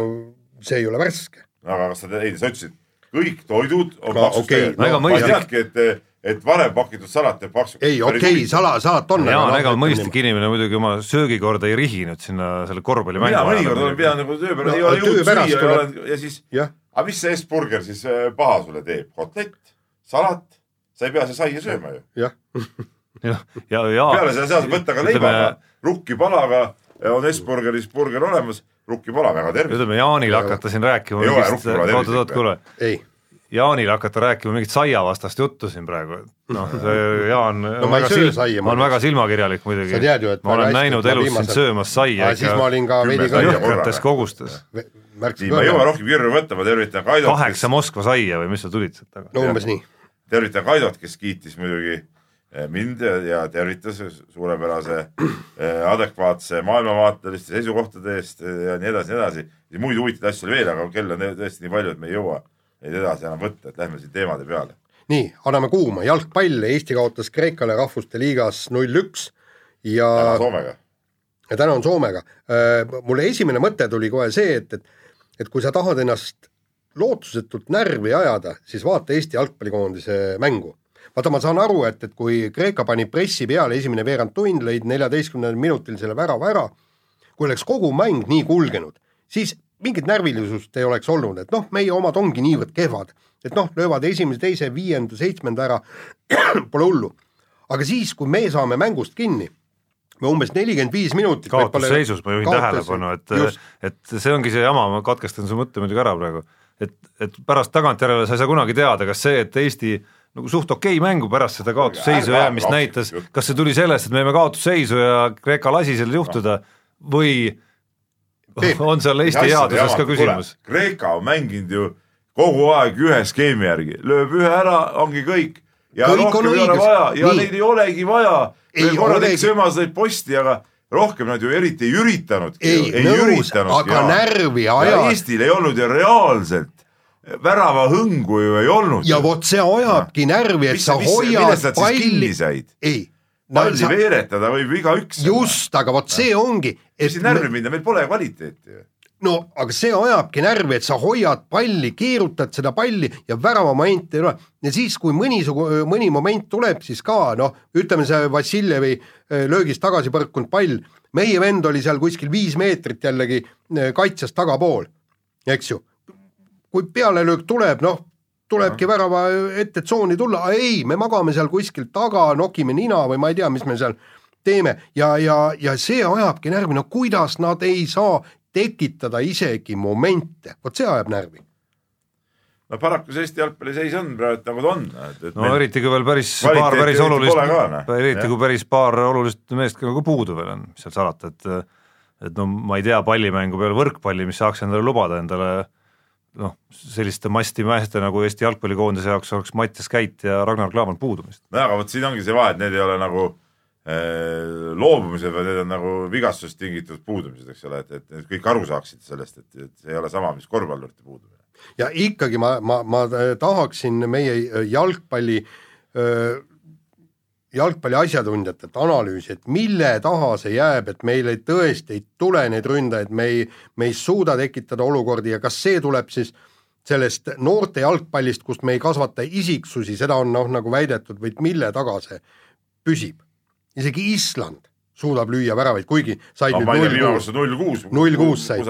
see ei ole värske aga kas sa, ei sa ütlesid, kõik toidud on no, paksust okay, tegelikult no,. ma teadki, et, et varem pakitud salat teeb paksuks. ei, okei okay,, sala, salat on. jaa, ega mõistlik inimene muidugi oma söögikorda ei rihi nüüd sinna selle korvpallimängu mina mõnikord olen pidanud nagu töö pärast, ei ole jõudnud süüa ja olen ja siis, aga mis see S-burger siis äh, paha sulle teeb, kotlett, salat, sa ei pea seda saia sööma ju. jah ja, ja, ja peale seda saad võtta ka leivaga, rukkipalaga on S-burgeris burger olemas rukkipala väga tervis. ütleme Jaanile hakata siin rääkima ei tervis. oot-oot, kuule. Jaanile hakata rääkima mingit saiavastast juttu siin praegu, et noh, see Jaan no, ma, sil saia, olen väga silmakirjalik muidugi. sa tead ju, et ma olen näinud elus sind söömas saia ikka. jõhkrates kogustes. nii, ma ei jõua rohkem kirju võtta, ma tervitan Kaidot. kaheksa Moskva saia või mis sa tulid sealt taga? no umbes nii. tervitan Kaidot, kes kiitis muidugi mind ja tervitas suurepärase eh, adekvaatse maailmavaateliste seisukohtade eest eh, ja nii edasi, nii edasi. ja muid huvitavaid asju oli veel, aga kell on tõesti nii palju, et me ei jõua neid edasi enam võtta, et lähme siin teemade peale. nii, anname kuuma, jalgpall, Eesti kaotas Kreekale rahvuste liigas null-üks ja täna Soomega. ja täna on Soomega. mulle esimene mõte tuli kohe see, et, et, et kui sa tahad ennast lootusetult närvi ajada, siis vaata Eesti jalgpallikoondise mängu vaata, ma saan aru, et, et kui Kreeka pani pressi peale esimene veerand tund, lõid neljateistkümnendal minutil selle värava ära, kui oleks kogu mäng nii kulgenud, siis mingit närvilisust ei oleks olnud, et noh, meie omad ongi niivõrd kehvad, et noh, löövad esimese, teise, viienda, seitsmenda ära, pole hullu. aga siis, kui me saame mängust kinni, me umbes nelikümmend viis minutit kaotusseisus ma juhin tähelepanu, et, et see ongi see jama, ma katkestan su mõtte muidugi ära praegu, et, et pärast tagantjärele sa ei saa kunagi teada, kas see, et Eesti nagu suht okei okay mängu pärast seda kaotusseisu jäämist näitas, kas see tuli sellest, et me jäime kaotusseisu ja Kreeka lasi sellel juhtuda või Peep, on seal Eesti headuses ka küsimus? Kreeka on mänginud ju kogu aeg ühe skeemi järgi, lööb ühe ära, ongi kõik. ja kõik rohkem ei ole vaja ja Nii. neid ei olegi vaja. korra tegi söömas lõid posti, aga rohkem nad ju eriti ei üritanudki. ei, ei nõus, aga ja. närvi ajab. Eestil ei olnud ju reaalselt väravahõngu ju ei olnud. ja vot see ajabki no. närvi, et mis, sa mis, hoiad palli. ei. palli sa... veeretada võib igaüks. just, aga vot see ongi. mis siin närvi minna, meil pole kvaliteeti ju no aga see ajabki närvi, et sa hoiad palli, keerutad seda palli ja väravamomenti ei ole. ja siis, kui mõni, mõni moment tuleb, siis ka noh, ütleme see Vassiljevi eh, löögist tagasi põrkunud pall, meie vend oli seal kuskil viis meetrit jällegi eh, kaitsest tagapool, eks ju. Kui pealelöök tuleb, noh, tulebki värava ette tsooni tulla, ei, me magame seal kuskil taga, nokime nina või ma ei tea, mis me seal teeme. Ja, ja, ja see ajabki närvi, no kuidas nad ei saa tekitada isegi momente, vot see ajab närvi. No paraku see Eesti jalgpalli seis on praegu nagu ta on, et, et no eriti kui veel päris paar päris olulist, noh. eriti kui päris paar olulist meest ka nagu puudu veel on, mis seal salata, et et no ma ei tea pallimängu peale võrkpalli, mis saaks endale lubada endale noh, selliste masti meeste nagu Eesti jalgpallikoondise jaoks oleks Mattias Käit ja Ragnar Klavan puudumist. nojah, aga vot siin ongi see vahe, et need ei ole nagu Äh, loobumised, vaid need on nagu vigastusest tingitud puudumised, eks ole, et, et, kõik aru saaksid sellest, et, et see ei ole sama, mis korvpallurite puudumine. ja ikkagi ma, ma, ma tahaksin meie jalgpalli, jalgpalli asjatundjatelt analüüsi, et mille taha see jääb, et meil ei tõesti ei tule neid ründajaid, me ei, me ei suuda tekitada olukordi ja kas see tuleb siis sellest noorte jalgpallist, kust me ei kasvata isiksusi, seda on noh, nagu väidetud, või mille taga see püsib isegi Island suudab lüüa väravaid, kuigi said no, nüüd null kuus. null kuus. said.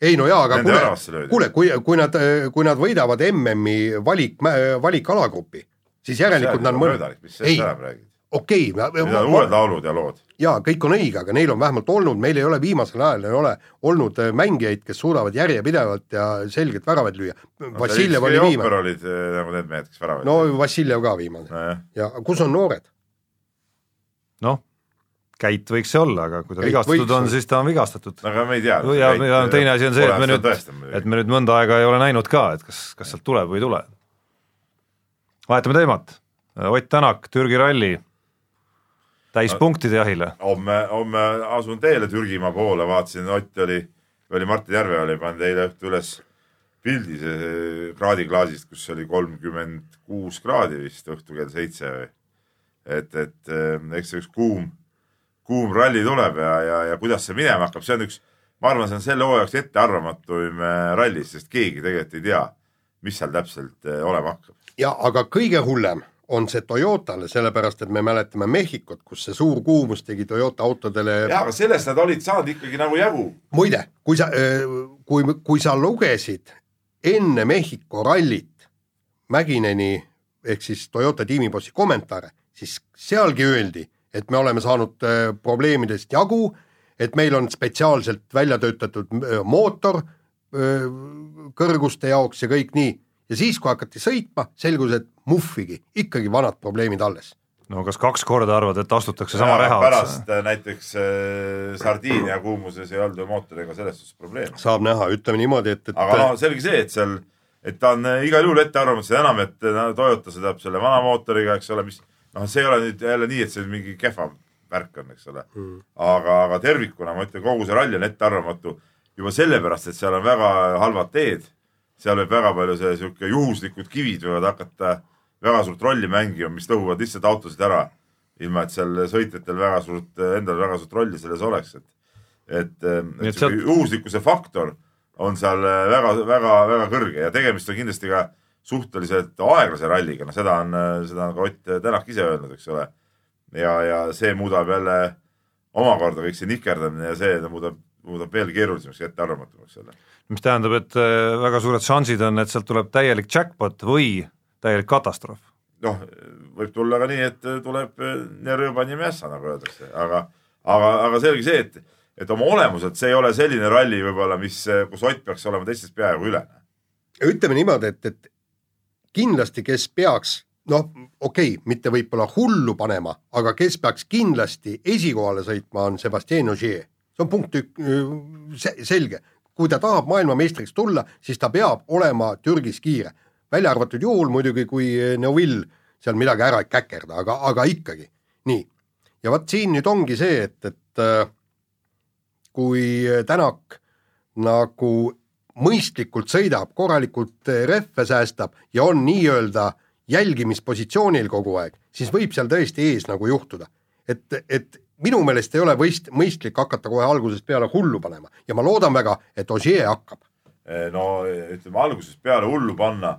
ei no jaa, aga kuule, kuule, kui, kui nad, kui nad võidavad MM-i valik, valikalagrupi, siis järelikult nad sellest räägid? Okei okay,. Need on uued laulud ja lood. jaa, kõik on õige, aga neil on vähemalt olnud, meil ei ole viimasel ajal ei ole olnud äh, mängijaid, kes suudavad järjepidevalt ja selgelt väravaid lüüa. Vassiljev oli viimane. olid äh, nagu need mehed, kes väravaid no Vassiljev ka viimane no,. ja kus on noored? noh, käit võiks see olla, aga kui ta käit vigastatud on, siis ta on vigastatud. aga me ei tea. ja, ja teine asi on see, et me nüüd, et me nüüd mõnda aega ei ole näinud ka, et kas, kas sealt tuleb või ei tule. vahetame teemat, Ott Tänak, Türgi ralli, täispunktide jahile. homme, homme asun teele Türgimaa poole, vaatasin, Ott oli, oli Martin Järve oli pannud eile õhtu üles pildi kraadiklaasist, kus oli kolmkümmend kuus kraadi vist õhtul kell seitse või et, et eh, eks see üks kuum, kuum ralli tuleb ja, ja, ja kuidas see minema hakkab, see on üks, ma arvan, see on selle hooaja jaoks ettearvamatuim eh, ralli, sest keegi tegelikult ei tea, mis seal täpselt eh, olema hakkab. ja aga kõige hullem on see Toyotale, sellepärast et me mäletame Mehhikut, kus see suur kuumus tegi Toyota autodele. jah, aga sellest nad olid saanud ikkagi nagu jagu. muide, kui sa, kui, kui sa lugesid enne Mehhiko rallit Mägineni ehk siis Toyota tiimibossi kommentaare, siis sealgi öeldi, et me oleme saanud äh, probleemidest jagu, et meil on spetsiaalselt välja töötatud äh, mootor äh, kõrguste jaoks ja kõik nii. Ja siis, kui hakati sõitma, selgus, et muhvigi, ikkagi vanad probleemid alles no kas kaks korda arvad, et astutakse sama reha otsa? pärast näiteks äh, Sardiinia kuumuses ei olnud ju mootoriga selles suhtes probleemi. saab näha, ütleme niimoodi, et, et aga noh, selge see, et seal, et ta on igal juhul ettearvamatu, seda enam, et Toyota sõidab selle vana mootoriga, eks ole, mis noh, see ei ole nüüd jälle nii, et see mingi kehva värk on, eks ole mm.. aga, aga tervikuna ma ütlen, kogu see ralli on ettearvamatu juba sellepärast, et seal on väga halvad teed. Seal võib väga palju see sihuke juhuslikud kivid võivad hakata väga suurt rolli mängima, mis lõhuvad lihtsalt autosid ära. ilma, et seal sõitjatel väga suurt, endal väga suurt rolli selles oleks, et, et, et, et sealt... juhuslikkuse faktor on seal väga-väga-väga kõrge ja tegemist on kindlasti ka suhteliselt aeglase ralliga, noh seda on, seda on ka Ott Tänak ise öelnud, eks ole. ja, ja see muudab jälle omakorda kõik see nikerdamine ja see muudab, muudab veel keerulisemaks ja ettearvamatumaks selle. Mis tähendab, et äh, väga suured šansid on, et sealt tuleb täielik jackpot või täielik katastroof. noh, võib tulla ka nii, et tuleb ne rõõba nii mässa, nagu öeldakse, aga, aga, aga selge see, et, et oma olemuselt see ei ole selline ralli võib-olla, mis, kus Ott peaks olema teistest peaaegu üle. ütleme niimoodi, et, et kindlasti, kes peaks noh, okei okay,, mitte võib-olla hullu panema, aga kes peaks kindlasti esikohale sõitma, on Sebastian Ogier. see on punkt ük-, selge. Kui ta tahab maailmameistriks tulla, siis ta peab olema Türgis kiire. välja arvatud juhul muidugi, kui Neuvill seal midagi ära ei käkerda, aga, aga ikkagi. nii. ja vot siin nüüd ongi see, et, et kui Tänak nagu mõistlikult sõidab, korralikult rehve säästab ja on nii-öelda jälgimispositsioonil kogu aeg, siis võib seal tõesti ees nagu juhtuda. et, et minu meelest ei ole võist-, mõistlik hakata kohe algusest peale hullu panema ja ma loodan väga, et Ogier hakkab. no ütleme algusest peale hullu panna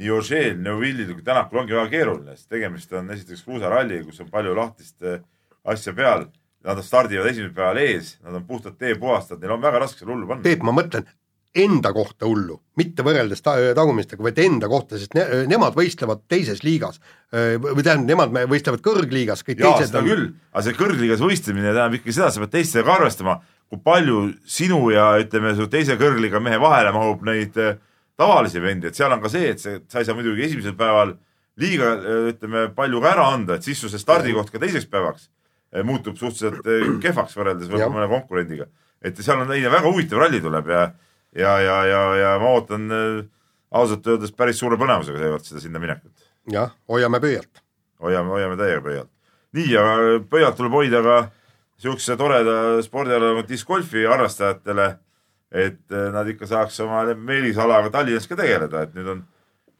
nii Ožeel, Neuvillil kui Tänakul ongi väga keeruline, sest tegemist on esiteks kruusaralli, kus on palju lahtist eh, asja peal. Nad stardivad esimesel päeval ees, nad on puhtalt teepuhastajad, neil on väga raske seal hullu panna. Peep, ma mõtlen enda kohta hullu, mitte võrreldes ta, tagumistega, vaid enda kohta, sest ne, nemad võistlevad teises liigas. või tähendab, nemad võistlevad kõrgliigas, kõik Jaa, teised on... küll, aga see kõrgliigas võistlemine tähendab ikkagi seda, sa pead teistega arvestama, kui palju sinu ja ütleme, su teise kõrgliiga mehe vahele mahub neid äh, tavalisi vendi, et seal on ka see, et see, sa ei saa muidugi esimesel päeval liiga ütleme palju ka ära anda, et siis su see stardikoht ka teiseks päevaks eh, muutub suhteliselt eh, kehvaks võrreldes mõne konkurendiga. et seal on väga huvitav ralli tuleb ja, ja, ja, ja, ja ma ootan eh, ausalt öeldes päris suure põnevusega seekord seda sinna minekut. jah, hoiame pöialt. hoiame, hoiame täiega pöialt. nii, aga pöialt tuleb hoida ka siukse toreda spordiala nagu discgolfi harrastajatele et eh, nad ikka saaks oma meelisalaga Tallinnas ka tegeleda, et nüüd on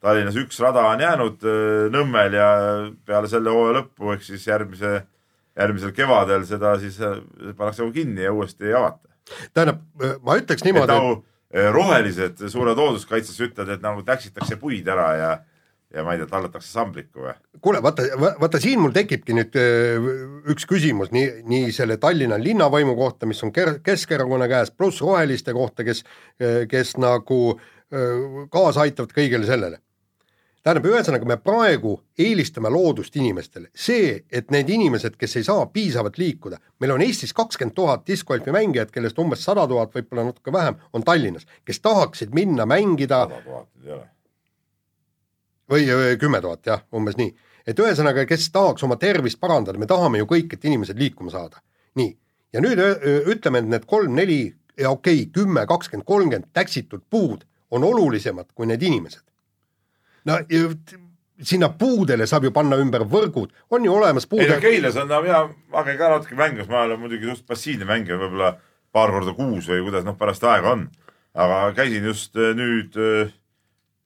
Tallinnas üks rada on jäänud eh, Nõmmel ja peale selle hooaja lõppu ehk siis järgmise, järgmisel kevadel seda siis pannakse nagu kinni ja uuesti ei avata. tähendab, ma ütleks niimoodi. nagu rohelised suured looduskaitses ütlevad, et nagu täksitakse puid ära ja ja ma ei tea, tallatakse samblikku või? kuule, vaata, vaata siin mul tekibki nüüd äh, üks küsimus nii, nii selle Tallinna linnavõimu kohta, mis on Keskerakonna käes, pluss roheliste kohta, kes, äh, kes nagu äh, kaasa aitavad kõigele sellele. Tähendab, ühesõnaga me praegu eelistame loodust inimestele. see, et need inimesed, kes ei saa piisavalt liikuda, meil on Eestis kakskümmend tuhat discgolfi mängijat, kellest umbes sada tuhat, võib-olla natuke vähem, on Tallinnas, kes tahaksid minna mängida sada tuhat ei ole või kümme tuhat jah, umbes nii. et ühesõnaga, kes tahaks oma tervist parandada, me tahame ju kõik, et inimesed liikuma saada. nii, ja nüüd ütleme, et need kolm-neli ja okei okay,, kümme, kakskümmend, kolmkümmend täksitud puud on olulisemad kui need inimesed. No sinna puudele saab ju panna ümber võrgud, on ju olemas puude. ei no Keilas on, no mina, ma käin ka natuke mängimas, ma olen muidugi suht passiivne mängija, võib-olla paar korda kuus või kuidas noh, pärast aega on. aga käisin just nüüd äh,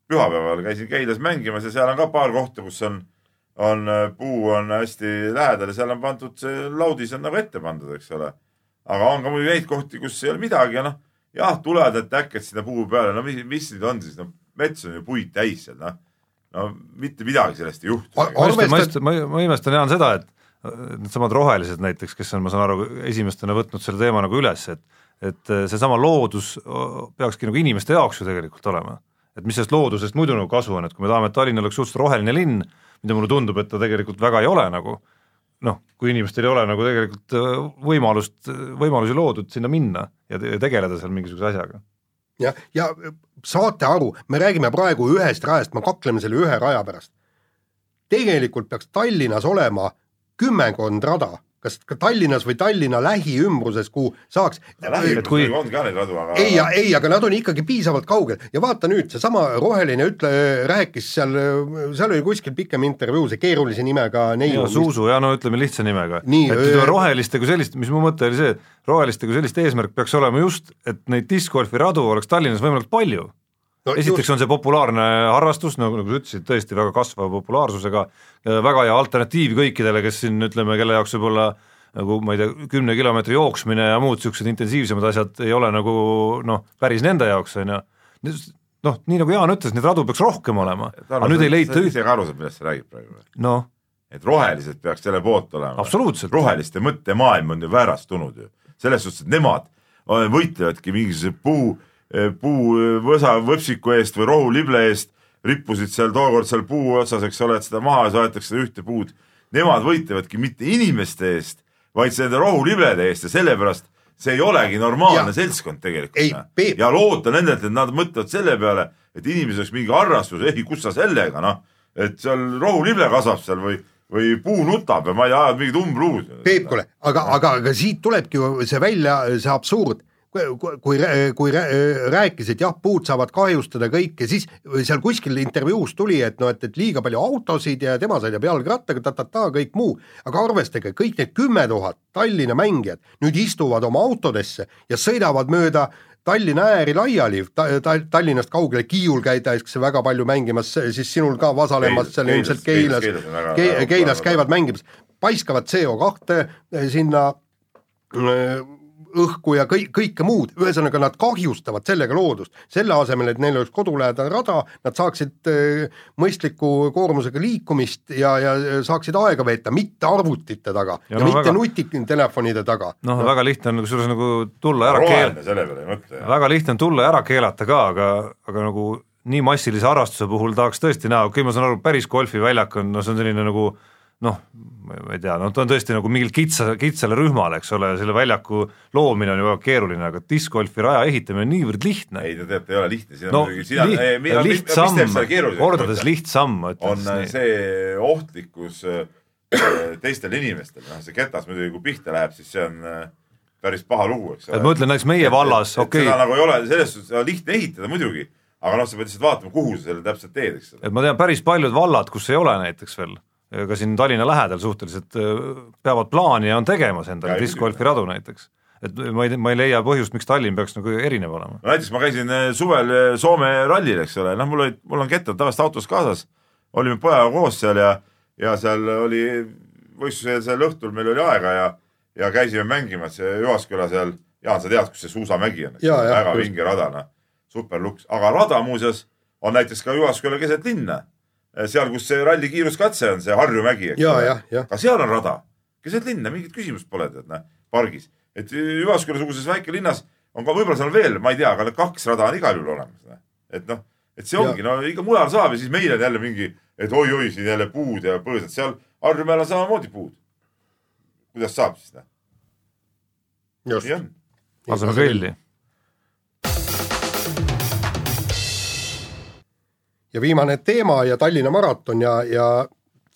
pühapäeval käisin Keilas mängimas ja seal on ka paar kohta, kus on, on puu on hästi lähedal ja seal on pandud see laudis on nagu ette pandud, eks ole. aga on ka muidugi neid kohti, kus ei ole midagi ja noh, jah, tulevad need täkked sinna puu peale, no mis, mis nüüd on siis, no mets on ju puid täis seal, noh. No mitte midagi sellest ei juhtu. ma, ma imestan, Jaan, seda, et needsamad rohelised näiteks, kes on, ma saan aru, esimestena võtnud selle teema nagu üles, et et seesama loodus peakski nagu inimeste jaoks ju tegelikult olema et mis sellest loodusest muidu nagu kasu on, et kui me tahame, et Tallinn oleks suhteliselt roheline linn, mida mulle tundub, et ta tegelikult väga ei ole nagu, noh, kui inimestel ei ole nagu tegelikult äh, võimalust, võimalusi loodud sinna minna ja tegeleda seal mingisuguse asjaga. jah, ja saate aru, me räägime praegu ühest rajast, me kakleme selle ühe raja pärast. tegelikult peaks Tallinnas olema kümmekond rada kas ka Tallinnas või Tallinna lähiümbruses, kuhu saaks. Kui... on ka neid radu, aga. ei, ei, aga nad on ikkagi piisavalt kaugel ja vaata nüüd, seesama roheline ütle, rääkis seal, seal oli kuskil pikem intervjuu, see keerulise nimega neiu. Zuzu, ja no ütleme lihtsa nimega. et öö... roheliste kui sellist, mis mu mõte oli see, et roheliste kui sellist eesmärk peaks olema just, et neid discgolfi radu oleks Tallinnas võimalikult palju no, esiteks just... on see populaarne harrastus, nagu, nagu sa ütlesid, tõesti väga kasvava populaarsusega, väga hea alternatiiv kõikidele, kes siin ütleme, kelle jaoks võib-olla nagu ma ei tea, kümne kilomeetri jooksmine ja muud niisugused intensiivsemad asjad ei ole nagu noh, päris nende jaoks, on ju. noh, nii nagu Jaan ütles, neid radu peaks rohkem olema, aga nüüd ei leita sa ise ka aru saad, millest sa räägid praegu noh. et rohelised peaks selle poolt olema. roheliste mõttemaailm on ju väärastunud ju, selles suhtes, et nemad võitlevadki mingisuguse puu puuvõsa eh, võpsiku eest või rohulible eest, rippusid seal tookord seal puu otsas, eks ole, et seda maha ja saetakse seda ühte puud. Nemad võitlevadki mitte inimeste eest, vaid nende rohuliblede eest ja sellepärast see ei olegi normaalne ja, seltskond tegelikult. ja loota nendelt, et nad mõtlevad selle peale, et inimesel oleks mingi harrastus, ei kus sa sellega noh, et seal rohulible kasvab seal või, või puu nutab ja ma ei ajad mingit umbluud. Peep, kuule, aga, aga, aga siit tulebki ju see välja, see absurd kui, kui, kui rääkis, et jah, puud saavad kahjustada kõike, siis seal kuskil intervjuus tuli, et noh, et, et liiga palju autosid ja tema sõidab jalgrattaga ta,, ta-ta-ta, kõik muu, aga arvestage, kõik need kümme tuhat Tallinna mängijat nüüd istuvad oma autodesse ja sõidavad mööda Tallinna ääri laiali. Ta,, ta, Tallinnast kaugele, Kiiul käidakse väga palju mängimas, siis sinul ka Vasalemmas seal ilmselt Keilas, Keilas, käivad mängimas, paiskavad CO kahte sinna õhku ja kõik, kõike muud, ühesõnaga nad kahjustavad sellega loodust. selle asemel, et neil oleks kodulähedane rada, nad saaksid äh, mõistliku koormusega liikumist ja, ja saaksid aega veeta, mitte arvutite taga ja, ja no, mitte väga... nutitelefonide taga. noh, väga lihtne on kusjuures nagu tulla ära keelata. selle peale ei mõtle. väga lihtne on tulla ja ära keelata ka, aga, aga nagu nii massilise harrastuse puhul tahaks tõesti näha, okei okay,, ma saan aru, päris golfiväljak on, no see on selline nagu noh, ma ei tea, noh ta on tõesti nagu mingil kitsa, kitsale rühmale, eks ole, selle väljaku loomine on ju väga keeruline, aga discgolfi raja ehitamine on niivõrd lihtne. ei, ta teab, ta ei ole lihtne, siin on no, muidugi sina, liht, lihtsamm, kordades lihtsamm, ma ütleks. on nii. see ohtlikkus äh, teistele inimestele, noh see ketas muidugi, kui pihta läheb, siis see on äh, päris paha lugu, eks ole. et ma ütlen näiteks meie vallas, okei okay.. seda nagu ei ole, selles suhtes lihtne ehitada muidugi, aga noh, sa pead lihtsalt vaatama, kuhu sa selle täpselt teed, eks ole. et ma tean päris paljud vallad, kus ei ole näiteks veel ka siin Tallinna lähedal suhteliselt peavad plaani ja on tegemas endale discgolfi radu näiteks. et ma ei, ma ei leia põhjust, miks Tallinn peaks nagu erinev olema. no näiteks ma käisin suvel Soome rallil, eks ole, noh, mul olid, mul on kettad tavaliselt autos kaasas, olime pojaga koos seal ja, ja seal oli võistluseelsel õhtul meil oli aega ja, ja käisime mängimas Jyvaskyla seal, Jaan, sa tead, kus see suusamägi on, väga vinge rada, noh, super luks, aga rada muuseas on näiteks ka Jyvaskyla keset linna. Äh, seal, kus see ralli kiiruskatse on, see Harju mägi, eks ole. ka seal on rada, keset linna, mingit küsimust pole, tead näe, pargis. et Jyvaskyla-suguses väikelinnas on ka võib-olla seal veel, ma ei tea, aga need kaks rada on igal juhul olemas. et noh, et see ongi, no ikka mujal saab ja siis meil on jälle mingi, et oi-oi, siin jälle puud ja põõsad, seal Harjumäel on samamoodi puud. kuidas saab siis, noh? on. laseme kõlli ja viimane teema ja Tallinna maraton ja, ja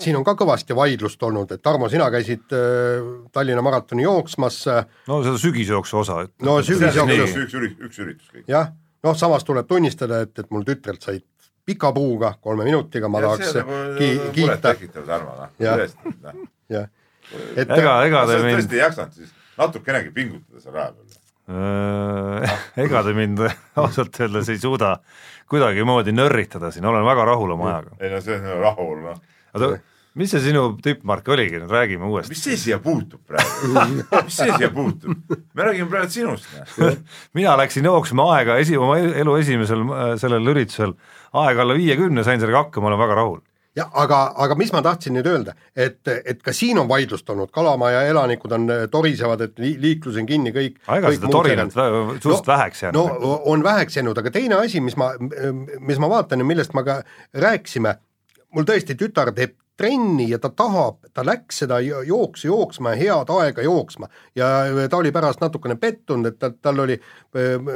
siin on ka kõvasti vaidlust olnud, et Tarmo, sina käisid äh, Tallinna maratoni jooksmas. no seda sügisjooksu osa. no sügisjooksu. üks, üks, üks, üks üritus kõik. jah, noh, samas tuleb tunnistada, et, et mul tütrelt said pika puuga kolme minutiga, ma ja tahaks nagu ki kiita. tekitav, Tarmo, noh, tõesti. Noh. jah. et ega, ega te mind. tõesti ei jaksanud siis natukenegi pingutada seal raja peal äh, ega te mind ausalt öeldes ei suuda kuidagimoodi nörritada siin, olen väga rahul oma ajaga. ei no see on rahul, noh. oota, mis see sinu tippmark oligi, nüüd räägime uuesti. mis see siia puutub praegu mis see siia puutub? me räägime praegu sinust. Noh. mina läksin jooksma aega esi, oma elu esimesel sellel üritusel aega alla viiekümne, sain sellega hakkama, olen väga rahul jah, aga, aga mis ma tahtsin nüüd öelda, et, et ka siin on vaidlust olnud, Kalamaja elanikud on, torisevad, et li, liiklus on kinni, kõik ega seda torinat suhteliselt no, väheks jäänud. no on väheks jäänud, aga teine asi, mis ma, mis ma vaatan ja millest ma ka rääkisime, mul tõesti tütar teeb trenni ja ta tahab, ta läks seda jooksu jooksma ja head aega jooksma ja ta oli pärast natukene pettunud, et ta, tal oli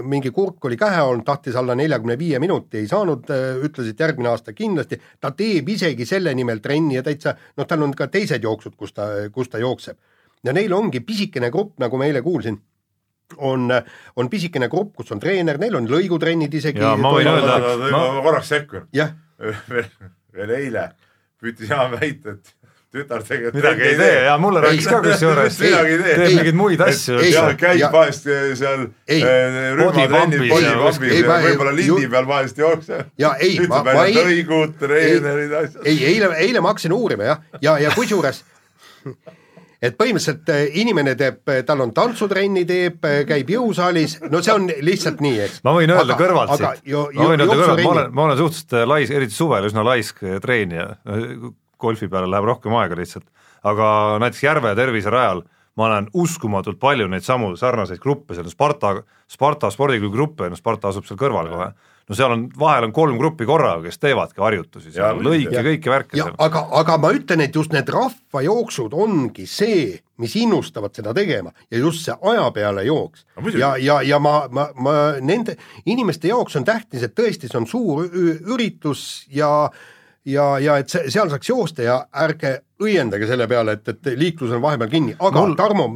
mingi kurk oli kähe olnud, tahtis alla neljakümne viie minuti, ei saanud, ütles, et järgmine aasta kindlasti, ta teeb isegi selle nimel trenni ja täitsa noh, tal on ka teised jooksud, kus ta, kus ta jookseb. ja neil ongi pisikene grupp, nagu ma eile kuulsin on, on pisikene grupp, kus on treener, neil on lõigutrennid isegi. ma võin öelda, ma korraks sekkun. jah veel eile püüdis Jaan väita, et tütar tegelikult midagi ei tee ja mulle rääkis ka kusjuures, teeb mingeid muid asju. ja käib ja, vahest eh, seal eh, ja võib-olla lindi peal vahest jookseb. ja ei, ma, ma ei. lõigud, treenerid, asjad. ei, eile, eile ma hakkasin uurima jah, ja, ja, ja kusjuures et põhimõtteliselt eh, inimene teeb, tal on tantsutrenni teeb, käib jõusaalis, no see on lihtsalt nii, eks. ma võin öelda aga, kõrvalt aga, siit, ma võin öelda kõrvalt, ma olen, ma olen suhteliselt lais, eriti suvel üsna laisk treenija, golfi peale läheb rohkem aega lihtsalt, aga näiteks Järve terviserajal ma näen uskumatult palju neid samu sarnaseid gruppe, seal. On Sparta, Sparta spordiklubi gruppe, no Sparta asub seal kõrval kohe no seal on, vahel on kolm gruppi korraga, kes teevadki harjutusi, seal lõike, kõiki värke seal. aga, aga ma ütlen, et just need rahvajooksud ongi see, mis innustavad seda tegema ja just see aja peale jooks no,. ja, ja, ja ma, ma, ma nende inimeste jaoks on tähtis, et tõesti, see on suur üritus ja ja, ja et see, seal saaks joosta ja ärge õiendage selle peale, et, et liiklus on vahepeal kinni, aga Mul... Tarmo,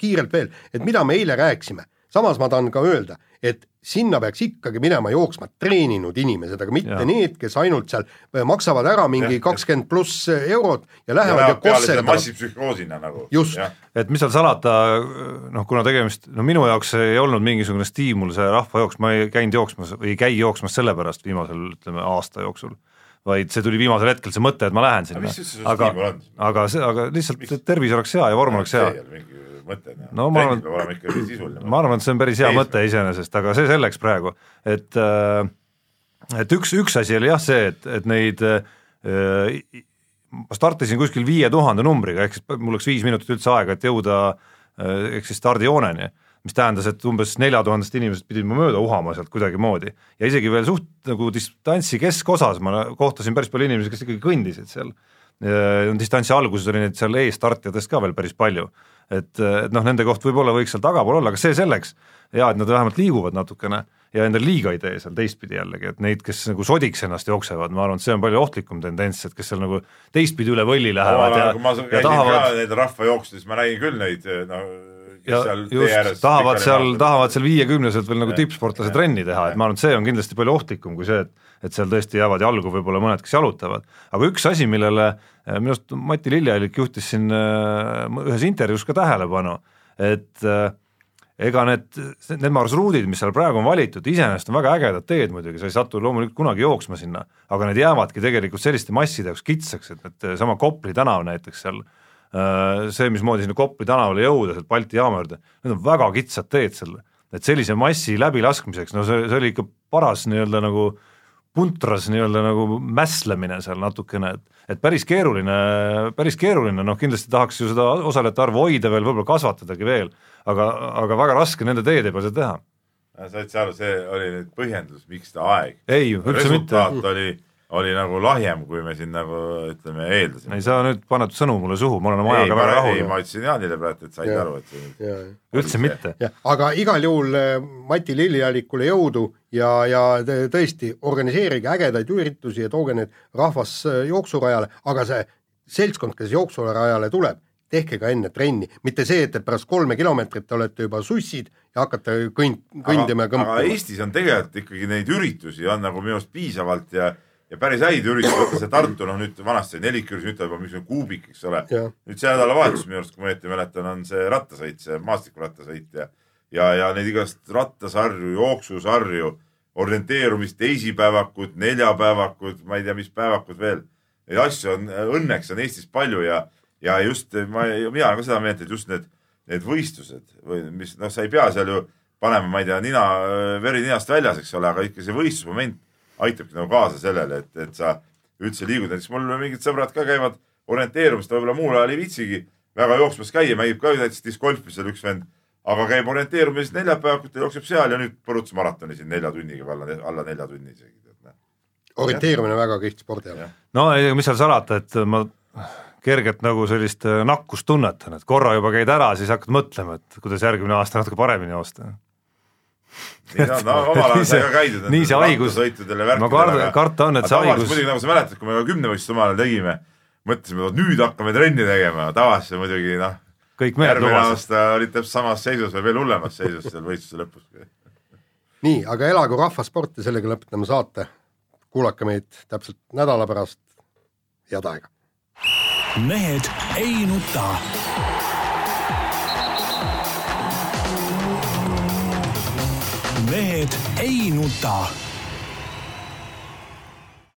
kiirelt veel, et mida me eile rääkisime samas ma tahan ka öelda, et sinna peaks ikkagi minema jooksma treeninud inimesed, aga mitte ja. need, kes ainult seal äh, maksavad ära mingi kakskümmend pluss eurot ja lähevad ja, ja kosserdavad. massipsühhoosina nagu. just. et mis seal salata, noh, kuna tegemist, no minu jaoks ei olnud mingisugune stiimul see rahvajooks, ma ei käinud jooksmas või ei käi jooksmas sellepärast viimasel, ütleme, aasta jooksul vaid see tuli viimasel hetkel, see mõte, et ma lähen sinna. aga, aga see, aga lihtsalt tervis oleks hea ja vorm oleks hea. mõte, no ma arvan, ma arvan, et see on päris hea Ees. mõte iseenesest, aga see selleks praegu, et äh, et üks, üks asi oli jah see, et, et neid äh, ma startisin kuskil viie tuhande numbriga, ehk siis mul läks viis minutit üldse aega, et jõuda äh, ehk siis stardijooneni mis tähendas, et umbes nelja tuhandest inimesest pidid ma mööda uhama sealt kuidagimoodi. ja isegi veel suht nagu distantsi keskosas ma kohtasin päris palju inimesi, kes ikkagi kõndisid seal. distantsi alguses oli neid seal eesstartijatest ka veel päris palju. et, et noh, nende koht võib-olla võiks seal tagapool olla, aga see selleks, hea, et nad vähemalt liiguvad natukene ja endale liiga ei tee seal teistpidi jällegi, et neid, kes nagu sodiks ennast jooksevad, ma arvan, et see on palju ohtlikum tendents, et kes seal nagu teistpidi üle võlli lähevad ja, ja, ja tahavad. Neid rahvajooksudest ma nägin küll neid no ja just, tahavad seal, tahavad seal viiekümneselt veel nagu tippsportlase trenni teha, et ma arvan, et see on kindlasti palju ohtlikum kui see, et et seal tõesti jäävad jalgu võib-olla mõned, kes jalutavad. aga üks asi, millele eh, minu arust Mati Lillehallik juhtis siin eh, ühes intervjuus ka tähelepanu, et äh, ega need, need marsruudid, mis seal praegu on valitud, iseenesest on väga ägedad teed muidugi, sa ei satu loomulikult kunagi jooksma sinna, aga need jäävadki tegelikult selliste masside jaoks kitsaks, et, et sama Kopli tänav näiteks seal Äh, see, mismoodi sinna Kopli tänavale jõuda, sealt Balti jaama juurde, need on väga kitsad teed seal, et sellise massi läbilaskmiseks, no see, see oli ikka paras nii-öelda nagu puntras nii-öelda nagu mässlemine seal natukene, et et päris keeruline, päris keeruline, noh kindlasti tahaks ju seda osalejate arvu hoida veel, võib-olla kasvatadagi veel, aga, aga väga raske nende teede peal seda teha. said sa aru, see oli nüüd põhjendus, miks ta aeg? ei, üldse mitte. resultaat oli oli nagu lahjem, kui me siin nagu ütleme, eeldasime. ei, sa nüüd paned sõnu mulle suhu, ma olen oma ajaga väga rahul. ei, ma ütlesin Jaanile praegu, et said ja, aru, et see nüüd üldse mitte. aga igal juhul äh, Mati Lillialikule jõudu ja, ja tõesti, organiseerige ägedaid üritusi ja tooge need rahvas äh, jooksurajale, aga see seltskond, kes jooksurajale tuleb, tehke ka enne trenni, mitte see, et, et pärast kolme kilomeetrit te olete juba sussid ja hakkate kõnd-, kõndima ja kõmpima. aga Eestis on tegelikult ikkagi neid üritusi on nagu minu arust piisavalt ja ja päris häid üritusi, võtta see Tartu, noh nüüd vanasti oli nelikümmend, nüüd ta juba mingisugune kuubik, eks ole. nüüd see nädalavahetus minu arust, kui ma õieti mäletan, on see rattasõit, see maastikurattasõit ja ja, ja neid igast rattasarju, jooksusarju, orienteerumist, teisipäevakud, neljapäevakud, ma ei tea, mis päevakud veel. Neid asju on, õnneks on Eestis palju ja, ja just ma, mina olen ka seda meelt, et just need, need võistlused või mis, noh, sa ei pea seal ju panema, ma ei tea, nina, veri ninast väljas, eks ole, aga ikka see võistlusmoment aitabki nagu kaasa sellele, et, et sa üldse liigud, näiteks mul mingid sõbrad ka käivad orienteerumist, võib-olla muul ajal ei viitsigi väga jooksmas käia, mängib ka näiteks discgolfi seal üks vend, aga käib orienteerumises neljapäevakuti, jookseb seal ja nüüd põrutas maratoni siin nelja tunniga või alla, alla nelja tunni isegi. orienteerumine on väga kihvt spordiala. no ei, mis seal salata, et ma kergelt nagu sellist äh, nakkust tunnetan, et korra juba käid ära, siis hakkad mõtlema, et kuidas järgmine aasta natuke paremini joosta no omal ajal sai ka käidud. nii see haigus, ma kardan, karta on, et see haigus. muidugi nagu sa mäletad, kui me kümnevõistlust omal ajal tegime, mõtlesime, et nüüd hakkame trenni tegema, tavaliselt muidugi noh. kõik mehed lubasid. järgmine aasta olid täpselt samas seisus või veel hullemas seisus seal võistluse lõpus. nii, aga elagu rahvasport ja sellega lõpetame saate. kuulake meid täpselt nädala pärast. head aega. mehed ei nuta mehed ei nuta